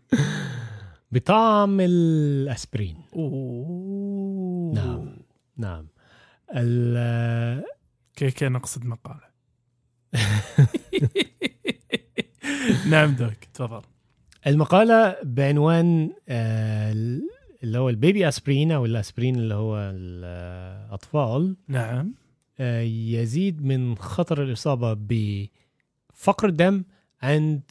بطعم الأسبرين. أوه. نعم نعم. ال- كيكه نقصد مقالة؟ نعم doc تفضل. المقالة بعنوان آه، اللي هو ال baby aspirin أو الأسبرين اللي هو الأطفال نعم. آه، يزيد من خطر الإصابة بفقر الدم عند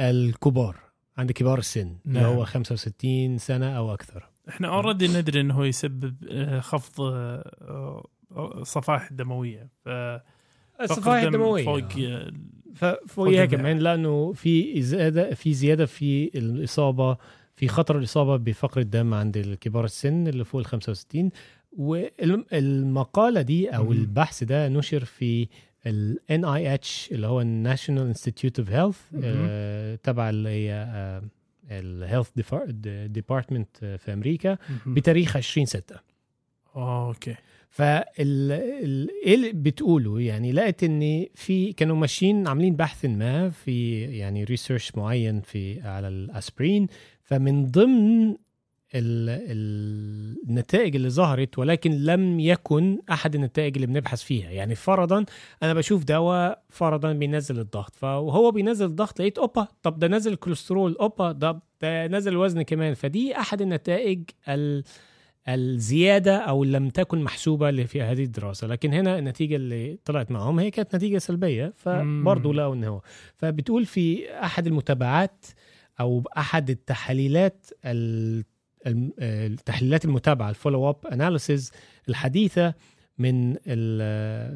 الكبار. عند كبار السن اللي نعم. هو 65 سنة أو أكثر. إحنا already ندري إنه هو يسبب آه، خفض آه، آه، صفائح دمويه ف الصفائح الدموية. فوق آه، ففوقيها فوق كمان لأنه في زيادة في زيادة في الإصابة في خطر الإصابة بفقر الدم عند الكبار السن اللي فوق ال 65 والمقاله دي أو. البحث ده نشر في ال NIH اللي هو ال National Institute of Health. تبع اللي هي ال health department في أمريكا. بتاريخ 20 6 okay فال ال- إيه اللي بتقوله يعني لقيت ان في كانوا ماشيين عاملين بحث ما في يعني research معين في على الاسبرين فمن ضمن النتائج اللي ظهرت ولكن لم يكن أحد النتائج اللي بنبحث فيها. يعني فرضا أنا بشوف دواء فرضا بينزل الضغط فهو بينزل الضغط لقيت أوبا طب ده نزل الكوليسترول أوبا ده ده نزل الوزن كمان. فدي أحد النتائج ال الزيادة أو لم تكن محسوبة اللي في هذه الدراسة. لكن هنا النتيجة اللي طلعت معهم هي كانت نتيجة سلبية فبرضه. لقوا إن هو. فبتقول في أحد المتابعات أو أحد التحليلات ال- الم- التحليلات المتابعة ال follow up analysis الحديثة من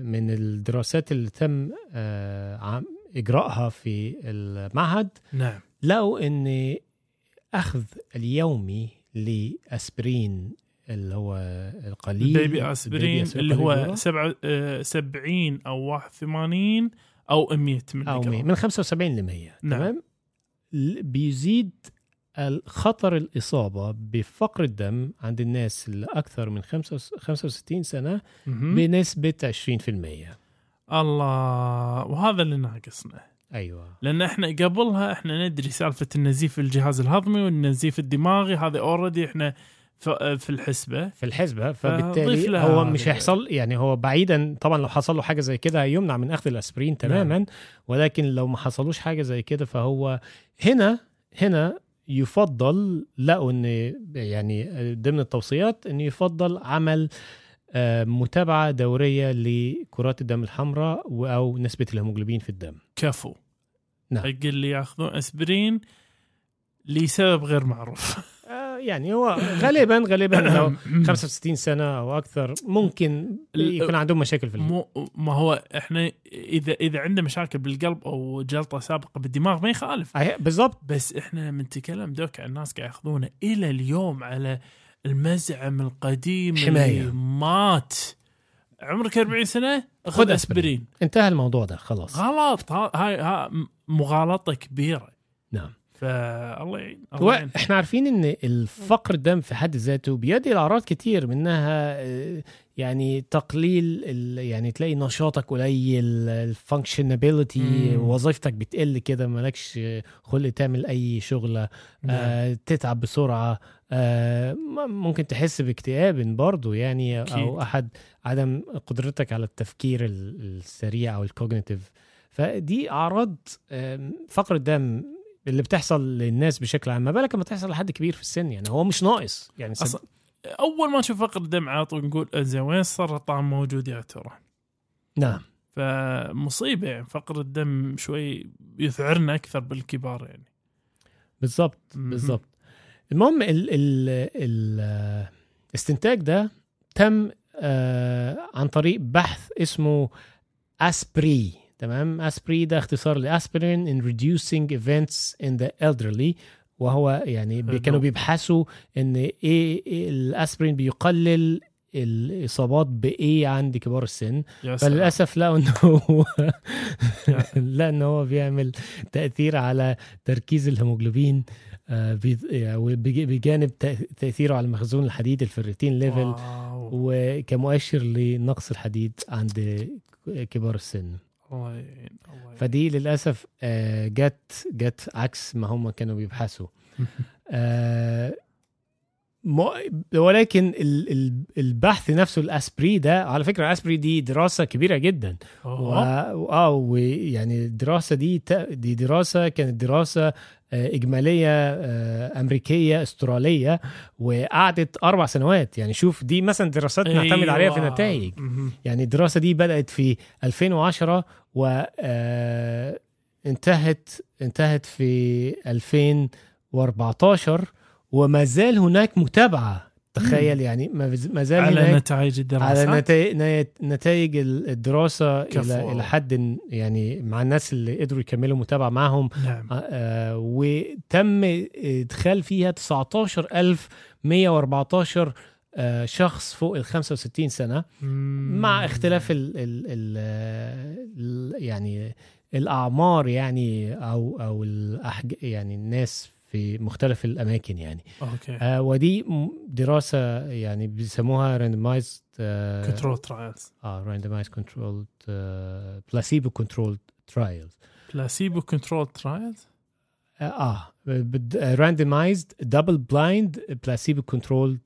من الدراسات اللي تم آه، إجراءها في المعهد. نعم. لقوا ان أخذ اليومي لأسبرين اللي هو القليل بيبي أسبرين البيبي اللي هو القليل سبعة آه، 70 أو 81 أو 100 من أو 100 من 75 ل 100 نعم. تمام؟ بيزيد خطر الإصابة بفقر الدم عند الناس اللي أكثر من 65 سنة. بنسبة 20% الله وهذا اللي ناقصنا. أيوة. لأن إحنا قبلها إحنا ندري سالفة النزيف الجهاز الهضمي والنزيف الدماغي هذا اوريدي إحنا في الحسبة. في الحسبة فبالتالي هو. مش هيحصل يعني هو بعيدا طبعا لو حصل له حاجة زي كده هيمنع من أخذ الأسبرين تماما ولكن لو ما حصلوش حاجة زي كده فهو هنا هنا يفضل لقوا إن يعني ضمن التوصيات إن يفضل عمل آه، متابعة دورية لكرات الدم الحمراء أو نسبة الهيموجلوبين في الدم. كفو. نعم. حق اللي ياخذون أسبرين لسبب غير معروف. يعني هو غالبا غالبا لو 65 سنة أو أكثر ممكن يكون عندهم مشاكل في مو ما هو إحنا إذا إذا عنده مشاكل بالقلب أو جلطة سابقة بالدماغ ما يخالف. بالضبط. بس إحنا لما نتكلم دوك عن الناس قاعد يأخذونه إلى اليوم على المزعم القديم حماية. اللي مات. عمرك 40 سنة؟ خذ. أسبرين. انتهى الموضوع ده خلاص. غلط. ها- هاي ها مغالطة كبيرة. نعم. فالله يعين الله هو إحنا عارفين إن الفقر الدم في حد ذاته بيؤدي لاعراض كتير منها آه، يعني تقليل ال- يعني تلاقي نشاطك قليل الفانكشنابيلتي. وظيفتك بتقل كده مالكش خلق تعمل أي شغلة نعم. آه تتعب بسرعة آه ممكن تحس باكتئاب برضه يعني أكيد. أو أحد عدم قدرتك على التفكير ال- السريع أو ال cognitive فدي أعراض فقر الدم اللي بتحصل للناس بشكل عام ما بالك لما تحصل لحد كبير في السن يعني هو مش ناقص يعني سب... أصلا أول ما نشوف فقر الدم على طول نقول زين وين السرطان موجود يا ترى؟ نعم. فمصيبة يعني فقر الدم شوي يذعرنا أكثر بالكبار يعني. بالظبط مهم. بالظبط المهم ال ال ال الاستنتاج ده تم آه عن طريق بحث اسمه اسبري تمام اسبري ده اختصار لأسبرين in reducing events in the elderly وهو يعني بي. كانوا بيبحثوا إن إيه, إيه الأسبرين بيقلل الإصابات بإيه عند كبار السن فللأسف لقوا إنه هو لا ان هو بيعمل تأثير على تركيز الهيموجلوبين آه، بج- بجانب تأثيره على مخزون الحديد ال ferritin level. وكمؤشر لنقص الحديد عند كبار السن الله يعين الله يعين. فدي للأسف آه، جت جت عكس ما هم كانوا بيبحثوا آه، ولكن ال- ال- البحث نفسه ال ASPREE ده على فكرة ال ASPREE دي دراسة كبيرة جدا. آه ويعني الدراسة دي ت... دي دراسة كانت دراسة آه، إجمالية آه، أمريكية أسترالية وقعدت أربع سنوات يعني شوف دي مثلا دراسات نعتمد عليها في أيوة. النتائج مهم. يعني الدراسة دي بدأت في 2010 و آه، انتهت انتهت في 2014 وما زال هناك متابعة. تخيل يعني ما زال على نتائج الدراسات على نتائج نتائج الدراسة. إلى إلى حد يعني مع الناس اللي قدروا يكملوا متابعة معهم. نعم. آه، وتم إدخال فيها 19114 آه، شخص فوق ال 65 سنة. مع اختلاف ال ال ال ال يعني الأعمار يعني أو أو الأحج يعني الناس في مختلف الأماكن يعني. أوكي. آه ودي دراسة يعني بيسموها راندمايزد كنترول ترايلز آه randomized control placebo control trials placebo control trials آه randomized double blind placebo control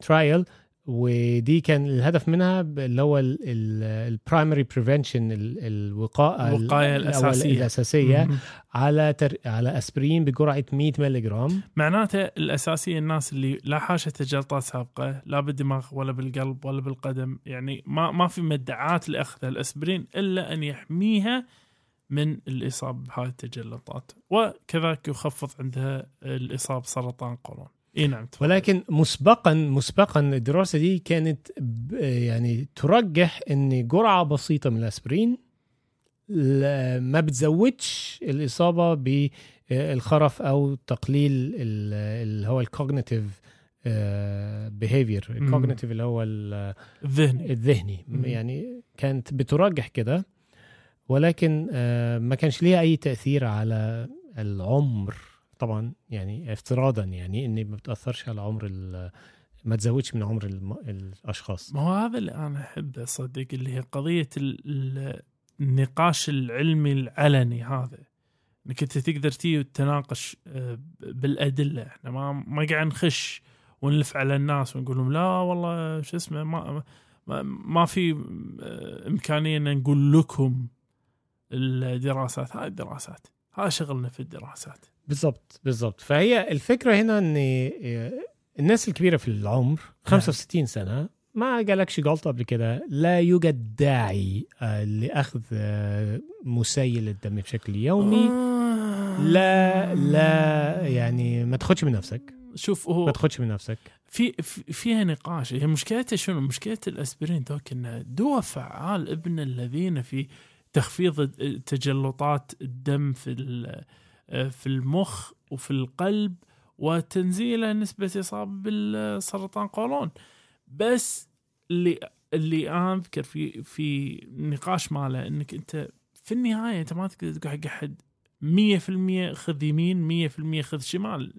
trial ودي كان الهدف منها اللي هو ال primary prevention الوقايه ال- الوقاية الأول- الأساسية. الأساسية على تر... على اسبرين بجرعة 100 ملغ جرام معناته الأساسية الناس اللي لا حاشة جلطات سابقة لا بالدماغ ولا بالقلب ولا بالقدم يعني ما ما في مدعات لأخذ الأسبرين إلا أن يحميها من الإصابة بهذه التجلطات. وكذلك يخفض عندها الإصابة بسرطان قولون اي نعم تفضل. ولكن مسبقا مسبقا الدراسة دي كانت يعني ترجح إن جرعة بسيطة من الأسبرين ما بتزودش الإصابة بالخرف أو تقليل ال- اللي هو ال cognitive behavior. ال cognitive اللي هو ال- الذهني الذهني. يعني كانت بترجح كده ولكن آه، ما كانش ليها أي تأثير على العمر طبعا يعني افتراضا يعني ان ما بتأثرش على عمر ما تزودش من عمر الأشخاص. ما هو هذا اللي أنا احبه صدق اللي هي قضية ال- ال- النقاش العلمي العلني هذا. إنك أنت تقدر تيجي وتناقش آه، بالأدلة. إحنا ما ما قاعد نخش ونلف على الناس ونقول لهم لا والله شو اسمه ما ما, ما في آه، إمكانية إن نقول لكم الدراسات. هاي الدراسات هذا شغلنا في الدراسات. بالضبط بالضبط. فهي الفكرة هنا إن الناس الكبيرة في العمر 65 سنة ما قالكش غلطة قبل كده لا يوجد داعي آه، لأخذ آه، مسيل الدم بشكل يومي. آه. لا لا يعني ما تاخدش من نفسك. شوف ما هو تاخدش من نفسك. في في- فيها نقاش. هي مشكلتها شنو؟ مشكلة الأسبرين ذوك انه دواء فعال ابن الذين في تخفيض تجلطات الدم في في المخ وفي القلب وتنزيله نسبة إصابة بالسرطان قولون. بس اللي اللي أنا أذكر في في نقاش ماله إنك أنت في النهاية أنت ما تقدر تقول حق أحد 100% خذ يمين 100% خذ شمال.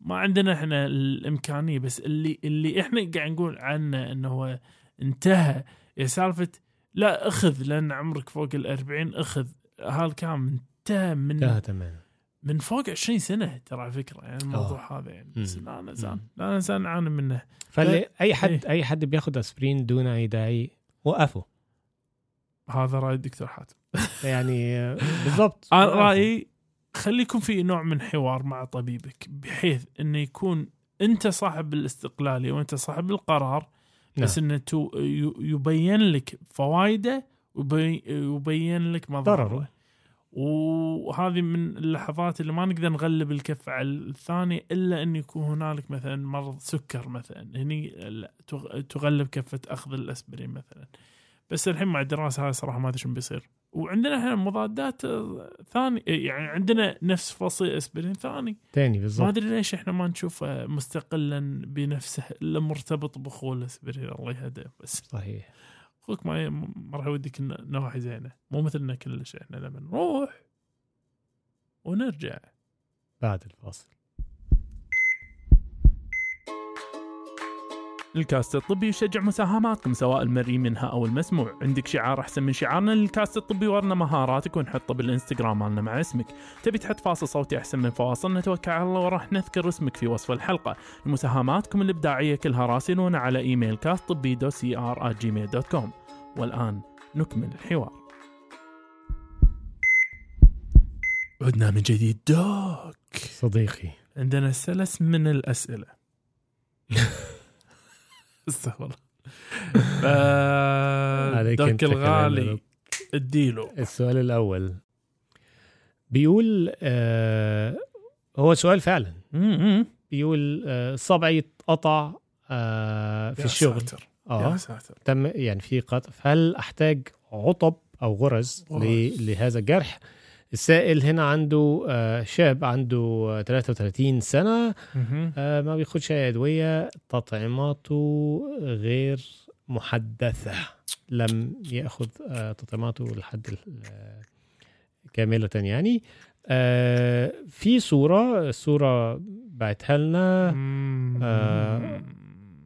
ما عندنا إحنا الإمكانية بس اللي اللي إحنا قاعد نقول عنه إنه هو انتهى. يا سالفة لا أخذ لأن عمرك فوق ال 40 أخذ هالكلام انتهى من تماما من فوق 20 سنة ترى على فكرة يعني الموضوع هذا يعني بس. لا نزال. لا نزال نعاني منه فاي حد إيه. أي حد بياخد أسبرين دون أي داعي وقفه هذا رأي الدكتور حاتم يعني بالضبط أنا. رأيي خليكم في نوع من حوار مع طبيبك بحيث إنه يكون أنت صاحب الاستقلالية وأنت صاحب القرار بس نعم. إنه يبين لك فوائده ويبين لك مضاره ضرره. وهذه من اللحظات اللي ما نقدر نغلب الكف على الثاني إلا إن يكون هنالك مثلا مرض سكر مثلا. هني تغلب كفة أخذ الأسبرين مثلا. بس الحين مع الدراسة هاي صراحة ما أدري شو بيصير. وعندنا إحنا مضادات ثاني يعني عندنا نفس فصيل أسبرين ثاني. تاني ما بالضبط أدري ليش إحنا ما نشوفه مستقلا بنفسه إلا مرتبط بأخوه الأسبرين الله يهديه بس. صحيح. أخوك ما راح يوديك نواحي زينة. مو مثلنا كلش إحنا لما نروح ونرجع. بعد الفاصل. الكاست الطبي يشجع مساهماتكم سواء المرئي منها أو المسموع. عندك شعار أحسن من شعارنا للكاست الطبي ورنا مهاراتك ونحطه بالإنستغرام مالنا مع اسمك. تبي تحط فاصل صوتي أحسن من فواصل؟ نتوكل على الله وراح نذكر اسمك في وصف الحلقة. مساهماتكم الإبداعية كلها راسلونا على إيميل كاست طبي دو سي ار Gmail dot com والآن نكمل الحوار. عدنا من جديد. Doc! صديقي. عندنا سلس من الأسئلة. استغفر كلام الغالي. اديله. السؤال الأول بيقول آه هو سؤال فعلا. بيقول آه صبعي اتقطع آه في يا الشغل. ساتر. آه. يا ساتر. تم يعني في قطع. هل أحتاج عطب أو غرز غرز. لهذا الجرح؟ السائل هنا عنده آه شاب عنده آه 33 سنة مهم. آه ما بياخدش أي أدوية تطعيماته غير محدثة لم ياخذ آه تطعيماته لحد كاملة يعني في صورة الصورة بعتها لنا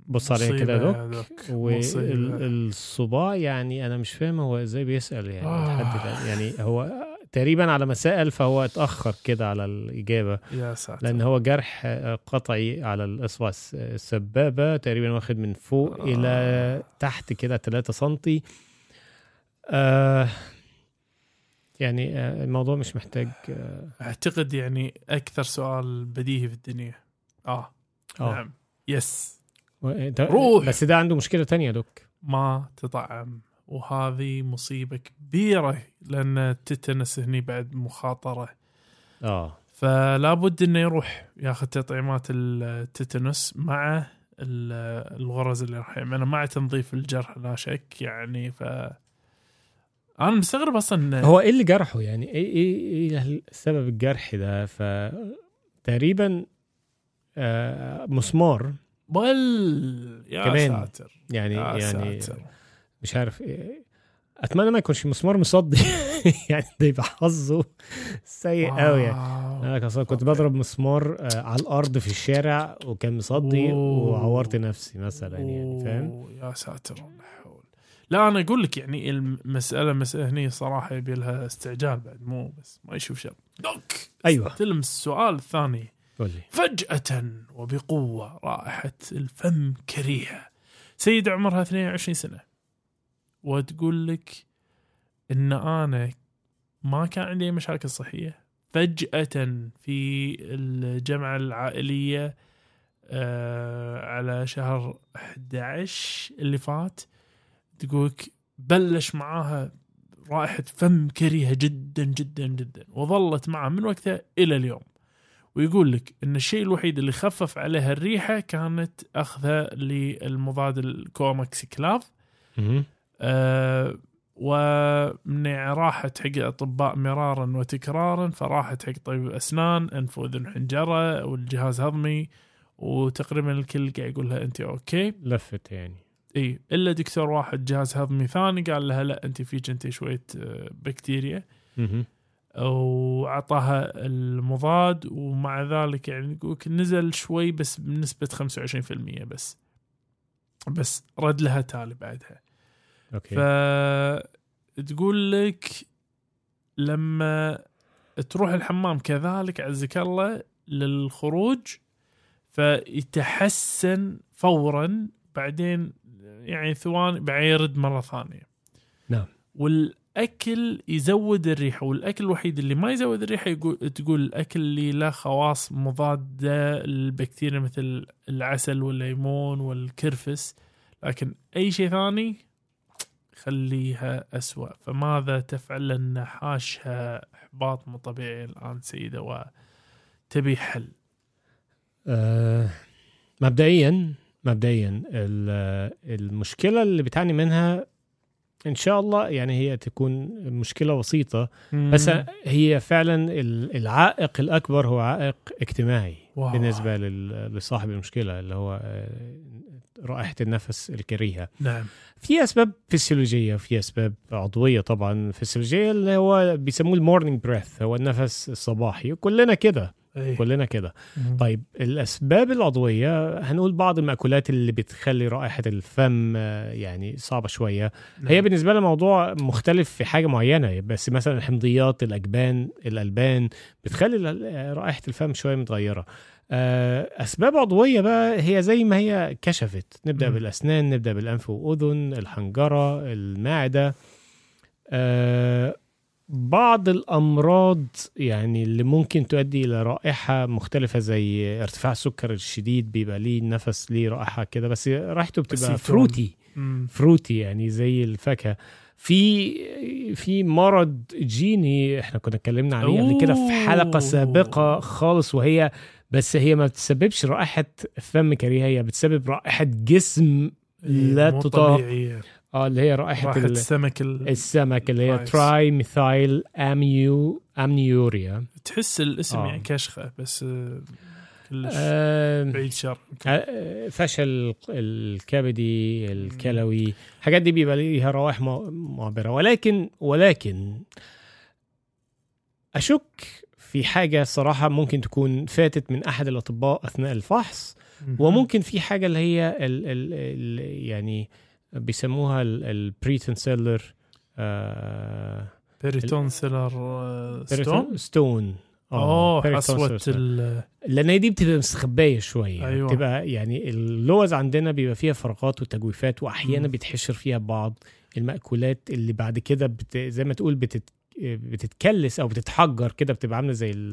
بص عليها كده دوك. والصباع يعني أنا مش فاهم هو إزاي بيسأل يعني. لحد. يعني هو تقريبا على ما سال فهو اتأخر كده على الإجابة. يا ساتر. لأن هو جرح آه، قطعي على الإصبع الس- السبابة تقريبا واخد من فوق آه. إلى تحت كده 3 سنتي. آه يعني آه الموضوع مش محتاج آه, أعتقد يعني أكثر سؤال بديهي في الدنيا. آه, آه. نعم. يس و- ده- روح. بس ده عنده مشكلة تانية دوك. ما تطعم. وهذه مصيبة كبيرة لأن التتنس هني بعد مخاطرة. آه. فلا بد إنه يروح ياخذ تطعيمات التتنس مع ال- الغرز اللي راح يعملها مع تنظيف الجرح لا شك يعني. ف أنا مستغرب أصلا هو إيه اللي جرحه؟ يعني إيه إيه إيه سبب الجرح ده؟ ف تقريبا آه مسمار. بل يا كمان. ساتر. يعني يا يعني ساتر. مش عارف إيه. أتمنى ما يكونش مسمار مصدي. يعني ده يبقى حظه سيء قوي يعني. أنا كنت. بضرب مسمار آه، على الأرض في الشارع وكان مصدي. وعورت نفسي مثلا يعني فاهم؟ يا ساتر لا حول. لا أنا أقول لك يعني المسألة مسألة هني صراحة يبي لها استعجال بعد مو بس ما يشوف شر دوك أيوه. تلمس السؤال الثاني. قول لي. فجأة وبقوة رائحة الفم كريهة. سيدة عمرها 22 سنة. وتقول لك إن أنا ما كان عندي مشاكل صحية. فجأة في الجمعة العائلية آه على شهر 11 اللي فات تقولك بلش معاها رائحة فم كريهة جدا جدا جدا وظلت معها من وقتها إلى اليوم. ويقول لك إن الشيء الوحيد اللي خفف عليها الريحة كانت أخذها للمضاد الكوماكس كلاف. أه ومن راحت حق الاطباء مرارا وتكرارا فراحت حق طبيب اسنان أنف وأذن حنجره والجهاز هضمي وتقريبا الكل قاعد يقول لها انت okay. لفت يعني. إي إلا دكتور واحد جهاز هضمي ثاني قال لها لا انت فيك انت شوية آه، بكتيريا. مهم. وأعطاها المضاد ومع ذلك يعني نزل شوي بس بنسبة 25% بس. بس رد لها تالي بعدها. okay. فتقول لك لما تروح الحمام كذلك عزك الله للخروج فيتحسن فورا بعدين يعني ثواني بعدين يرد مرة ثانية. نعم. والأكل يزود الريحة والأكل الوحيد اللي ما يزود الريحة يقول تقول الاكل اللي له خواص مضادة للبكتيريا مثل العسل والليمون والكرفس. لكن أي شيء ثاني خليها أسوأ. فماذا تفعل لأن حاشها إحباط مو طبيعي الآن سيدة وتبي حل؟ آه، مبدئيا مبدئيا ال- المشكلة اللي بتعاني منها إن شاء الله يعني هي تكون مشكلة بسيطه بس هي فعلا ال- العائق الأكبر هو عائق اجتماعي. واو. بالنسبة لصاحب المشكلة اللي هو آه، رائحة النفس الكريهة. نعم. في أسباب فسيولوجية في أسباب عضوية طبعا. فسيولوجية اللي هو بيسموه ال morning breath هو النفس الصباحي. كلنا كده. أي. كلنا كده مم. طيب الأسباب العضوية هنقول بعض المأكولات اللي بتخلي رائحة الفم آه، يعني صعبة شوية نعم. هي بالنسبة لنا موضوع مختلف في حاجة معينة بس مثلا الحمضيات الأجبان الألبان بتخلي ال- رائحة الفم شوية متغيرة آه، أسباب عضوية بقى هي زي ما هي كشفت نبدأ مم. بالأسنان نبدأ بالأنف واذن الحنجرة المعدة آه، بعض الأمراض يعني اللي ممكن تؤدي إلى رائحة مختلفة زي ارتفاع السكر الشديد بيبقى ليه نفس ليه رائحة كده بس ريحته بتبقى أسيتون. فروتي مم. فروتي يعني زي الفاكهة في في مرض جيني إحنا كنا اتكلمنا عليه قبل كده في حلقة. سابقة خالص وهي بس هي ما بتسببش رائحة فم كريهه هي بتسبب رائحة جسم لا إيه، تطاق. آه اللي هي رائحة ال- السمك ال... السمك اللي هي. trimethylaminuria تحس الاسم آه. يعني كشخة بس آه، كلش آه بعيد شر آه، فشل الكبدي الكلوي الحاجات دي بيبقى ليها روائح مع- معبرة. ولكن ولكن أشك في حاجة صراحة ممكن تكون فاتت من أحد الأطباء أثناء الفحص وممكن في حاجة اللي هي ال ال ال يعني بيسموها البريتنسيلر بيريتون سيلر آه، ستون ستون اوه ال لأن هي دي بتبقى مستخبية شوية أيوة. بتبقى يعني اللوز عندنا بيبقى فيها فراغات وتجويفات وأحيانا. بيتحشر فيها بعض المأكولات اللي بعد كده بت... زي ما تقول بتت... بتتكلس أو بتتحجر كده بتبقى عاملة زي ال...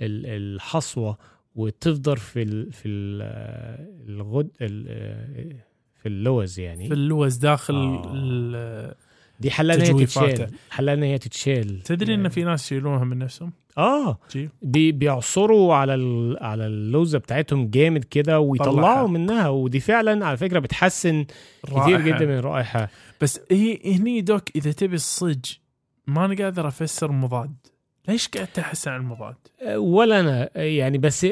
ال... الحصوة وتفضل في ال... في ال... الغد ال... في اللوز يعني. في اللوز داخل آه. دي حلها ان هي حلها ان هي تتشال. تدري إن في ناس يشيلونها من نفسهم؟ آه. جي. بي بيعصروا على. على اللوزة بتاعتهم جامد كده ويطلعوا. منها. ودي فعلا على فكرة بتحسن كتير رائحة. جدا من الرائحه بس هي هني Doc إذا تبي الصج ما أنا قادر أفسر مضاد. ليش قاعد تحس عن المضاد؟ ولا أنا. يعني بس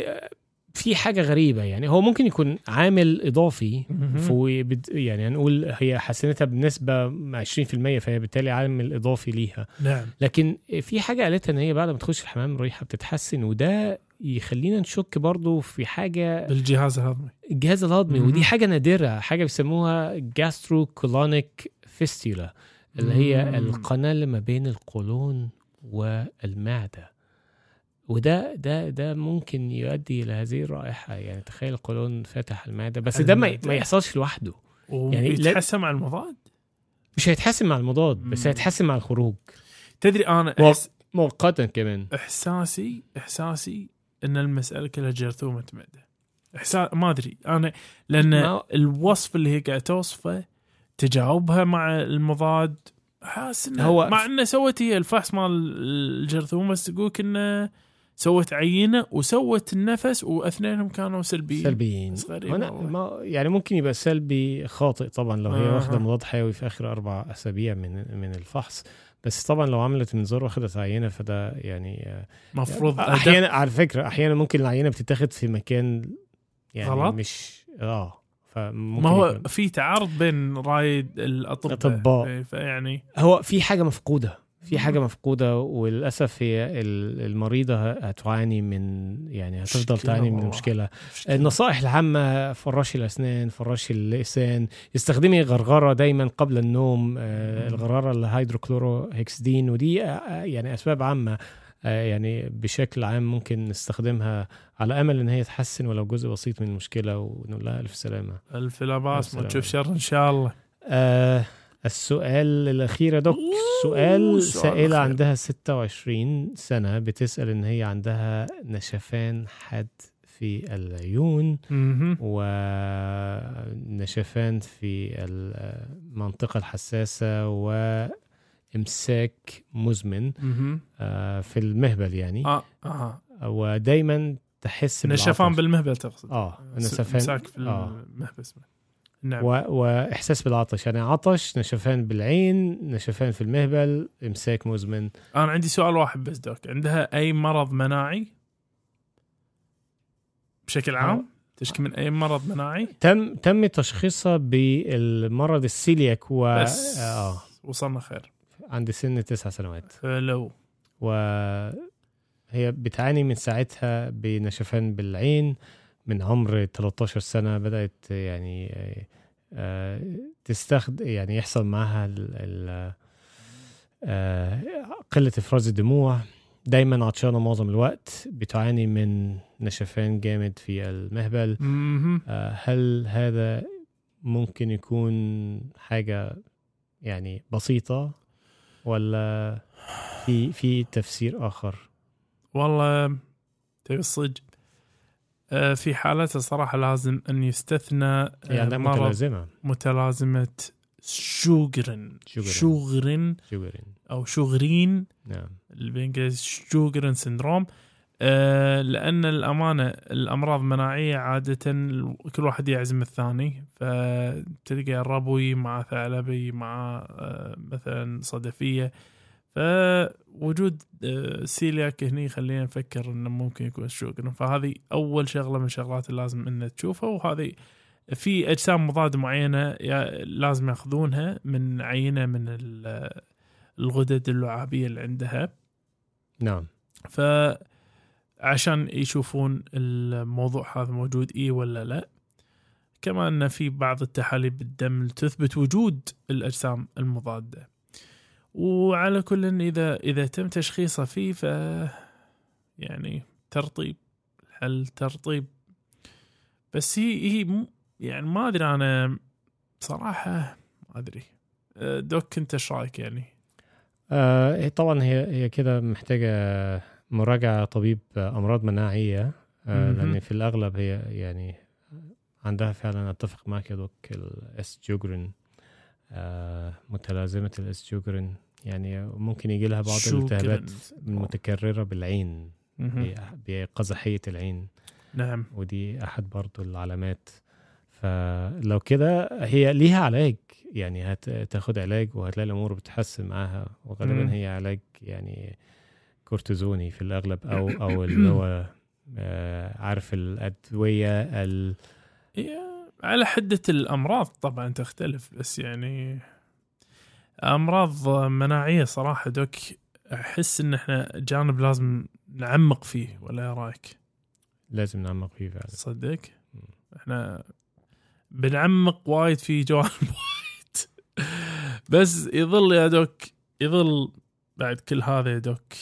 في حاجة غريبة يعني. هو ممكن يكون عامل إضافي في بد- يعني هنقول هي حسنتها بنسبة 20% فهي بالتالي عامل إضافي ليها. نعم. لكن في حاجة قالتها إن هي بعد ما تخش الحمام الريحه بتتحسن وده يخلينا نشك برضو في حاجة بالجهاز الهضمي. الجهاز الهضمي. ودي حاجة نادرة حاجة بيسموها gastrocolonic fistula اللي هي مم. القناة اللي ما بين القولون والمعدة. وده ده ده ممكن يؤدي إلى هذه الرائحة. يعني تخيل القولون فاتح المعدة بس ده ما. ما يحصلش لوحده. يعني ويتحسن مع المضاد؟ مش هيتحسن مع المضاد بس. هيتحسن مع الخروج. تدري أنا أحس مؤقتا كمان. إحساسي إحساسي إن المسألة كلها جرثومة معده احساس ما أدري. أنا لأن ما- الوصف اللي هي قاعدة توصفه تجاوبها مع المضاد حاسس إنه هو- مع إنه سوت هي الفحص مال الجرثومة بس تقولك إنه سوت عينة وسوت النفس وأثنينهم كانوا سلبيين سلبيين هنا والله. ما يعني ممكن يبقى سلبي خاطئ طبعا لو هي آه. واخده مضاد حيوي في آخر أربع أسابيع من من الفحص بس طبعا لو عملت منظار واخدت عينة فده يعني آه، مفروض أدق- أحيانا على فكرة أحيانا ممكن العينة بتتاخد في مكان يعني غلط؟ مش آه فممكن ما هو يكون- في تعارض بين رأي الأطباء الأطباء. إيه، فيعني هو في حاجة مفقودة في حاجة مفقودة وللأسف هي ال- المريضة هتعاني من يعني هتفضل تعاني من والله. المشكلة. النصائح العامة فراشي الأسنان فراشي اللسان استخدمي غرغرة دايما قبل النوم آه، مم. الغرغرة الهيدروكلورو هيكسدين ودي آه، يعني أسباب عامة آه، يعني بشكل عام ممكن نستخدمها على أمل إن هي تحسن ولو جزء بسيط من المشكلة ونقول لها ألف سلامة. ألف لا باس ما تشوف شر إن شاء الله. آه السؤال الأخير يا دوك سؤال سائلة. عندها 26 سنة بتسأل إن هي عندها نشفان حاد في العيون. ونشفان في المنطقة الحساسة وإمساك مزمن. آه، في المهبل يعني آه آه ودايما تحس نشفان. بالمهبل تقصد آه نشفان مساك في آه. نعم. و... وإحساس بالعطش. يعني عطش نشفان بالعين نشفان في المهبل إمساك مزمن. أنا عندي سؤال واحد بس دوك. عندها أي مرض مناعي؟ بشكل عام؟ تشكي من أي مرض مناعي؟ تم تم تشخيصها بالمرض السيلياك و بس آه. وصلنا خير. عند سن تسع سنوات. فلو وهي بتعاني من ساعتها بنشفان بالعين. من عمر 13 سنة بدأت يعني آه، تستخدم يعني يحصل معها ال- ال- آه، قلة إفراز الدموع دايما عطشانة معظم الوقت بتعاني من نشفان جامد في المهبل. آه، هل هذا ممكن يكون حاجة يعني بسيطة ولا في في تفسير آخر؟ والله تبي الصدق في حالتها صراحة لازم أن يستثنى آه، مرض متلازمة. متلازمة شوغرن شوغرن. شوغرن شوغرين. أو شوغرين. نعم. بالإنجليزي Sjögren syndrome. آه لأن الأمانة الأمراض المناعيه عادة كل واحد يعزم الثاني. فتلقى الربوي مع ثعلبي مع آه مثلا صدفية. فوجود آه سيلياك هني خلينا نفكر إنه ممكن يكون شوغرن فهذه أول شغلة من الشغلات اللي لازم ان تشوفها وهذه في أجسام مضادة معينة لازم يأخذونها من عينة من ال- الغدد اللعابية اللي عندها. نعم. فعشان يشوفون الموضوع هذا موجود اي ولا لا. كما إن في بعض التحاليل بالدم تثبت وجود الأجسام المضادة. وعلى كل إذا إذا تم تشخيصه فيه ف يعني ترطيب. الحل ترطيب؟ بس هي هي يعني ما أدري أنا بصراحة ما أدري. أه، doc أنت إيش رأيك يعني؟ آه هي طبعا هي هي كده محتاجة مراجعة طبيب أمراض مناعية. آه. لأن في الأغلب هي يعني عندها فعلا أتفق معك يا دوك ال Sjögren متلازمة ال Sjögren يعني ممكن يجي لها بعض. الالتهابات المتكررة بالعين. بقزحية العين نعم ودي أحد برضو العلامات فلو كده هي ليها علاج يعني هتاخد علاج وهتلاقي الأمور بتتحسن معاها وغالبا. هي علاج يعني كورتيزوني في الأغلب أو أو اللي هو آه، عارف الأدوية ال على حدة الأمراض طبعا تختلف بس يعني أمراض مناعية صراحة دوك أحس إن إحنا جانب لازم نعمق فيه ولا إيه رأيك؟ لازم نعمق فيه فعلا تصدق؟ مم. إحنا بنعمق وايد في جوانب وايد بس يظل يا دوك يظل بعد كل هذا يا دوك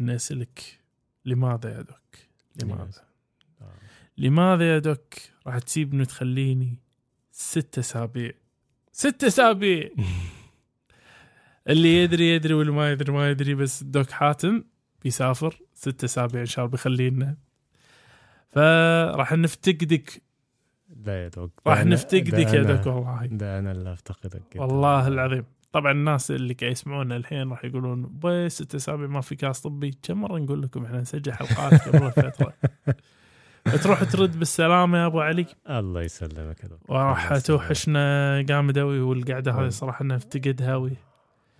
نسلك لماذا يا دوك لماذا. لماذا يا دوك راح تسيبني وتخليني ستة أسابيع؟ ستة أسابيع! اللي يدري يدري واللي ما يدري ما يدري بس دوك حاتم بيسافر ستة أسابيع إن شاء الله بيخلينا. فراح نفتقدك. لا يا دوك. راح نفتقدك يا دوك والله. ده أنا اللي أفتقدك. والله العظيم. طبعا الناس اللي قاعد يسمعونا الحين راح يقولون بي ست أسابيع ما في كاس طبي. كم مرة نقول لكم إحنا نسجل حلقات قبل فتره تروح ترد بالسلامة يا أبو علي الله يسلمك وراح. توحشنا جامد أوي والقعدة هذه. صراحة نفتقدها أوي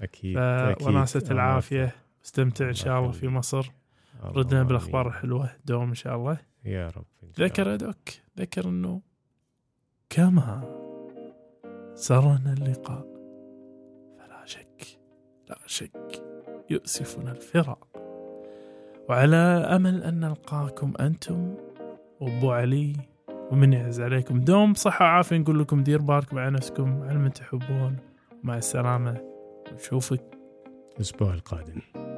أكيد. وناسه العافية استمتع إن شاء الله في. مصر ردنا. بالأخبار الحلوة دوم إن شاء الله يا رب ذكر الله. يا دوك ذكر إنه كما سرنا اللقاء فلا شك لا شك يؤسفنا الفراق وعلى أمل أن نلقاكم أنتم وابو علي ومن يعز عليكم. دوم صحة وعافية نقول لكم دير بالكم على نفسكم. على من تحبون مع السلامة. ونشوفك الأسبوع القادم.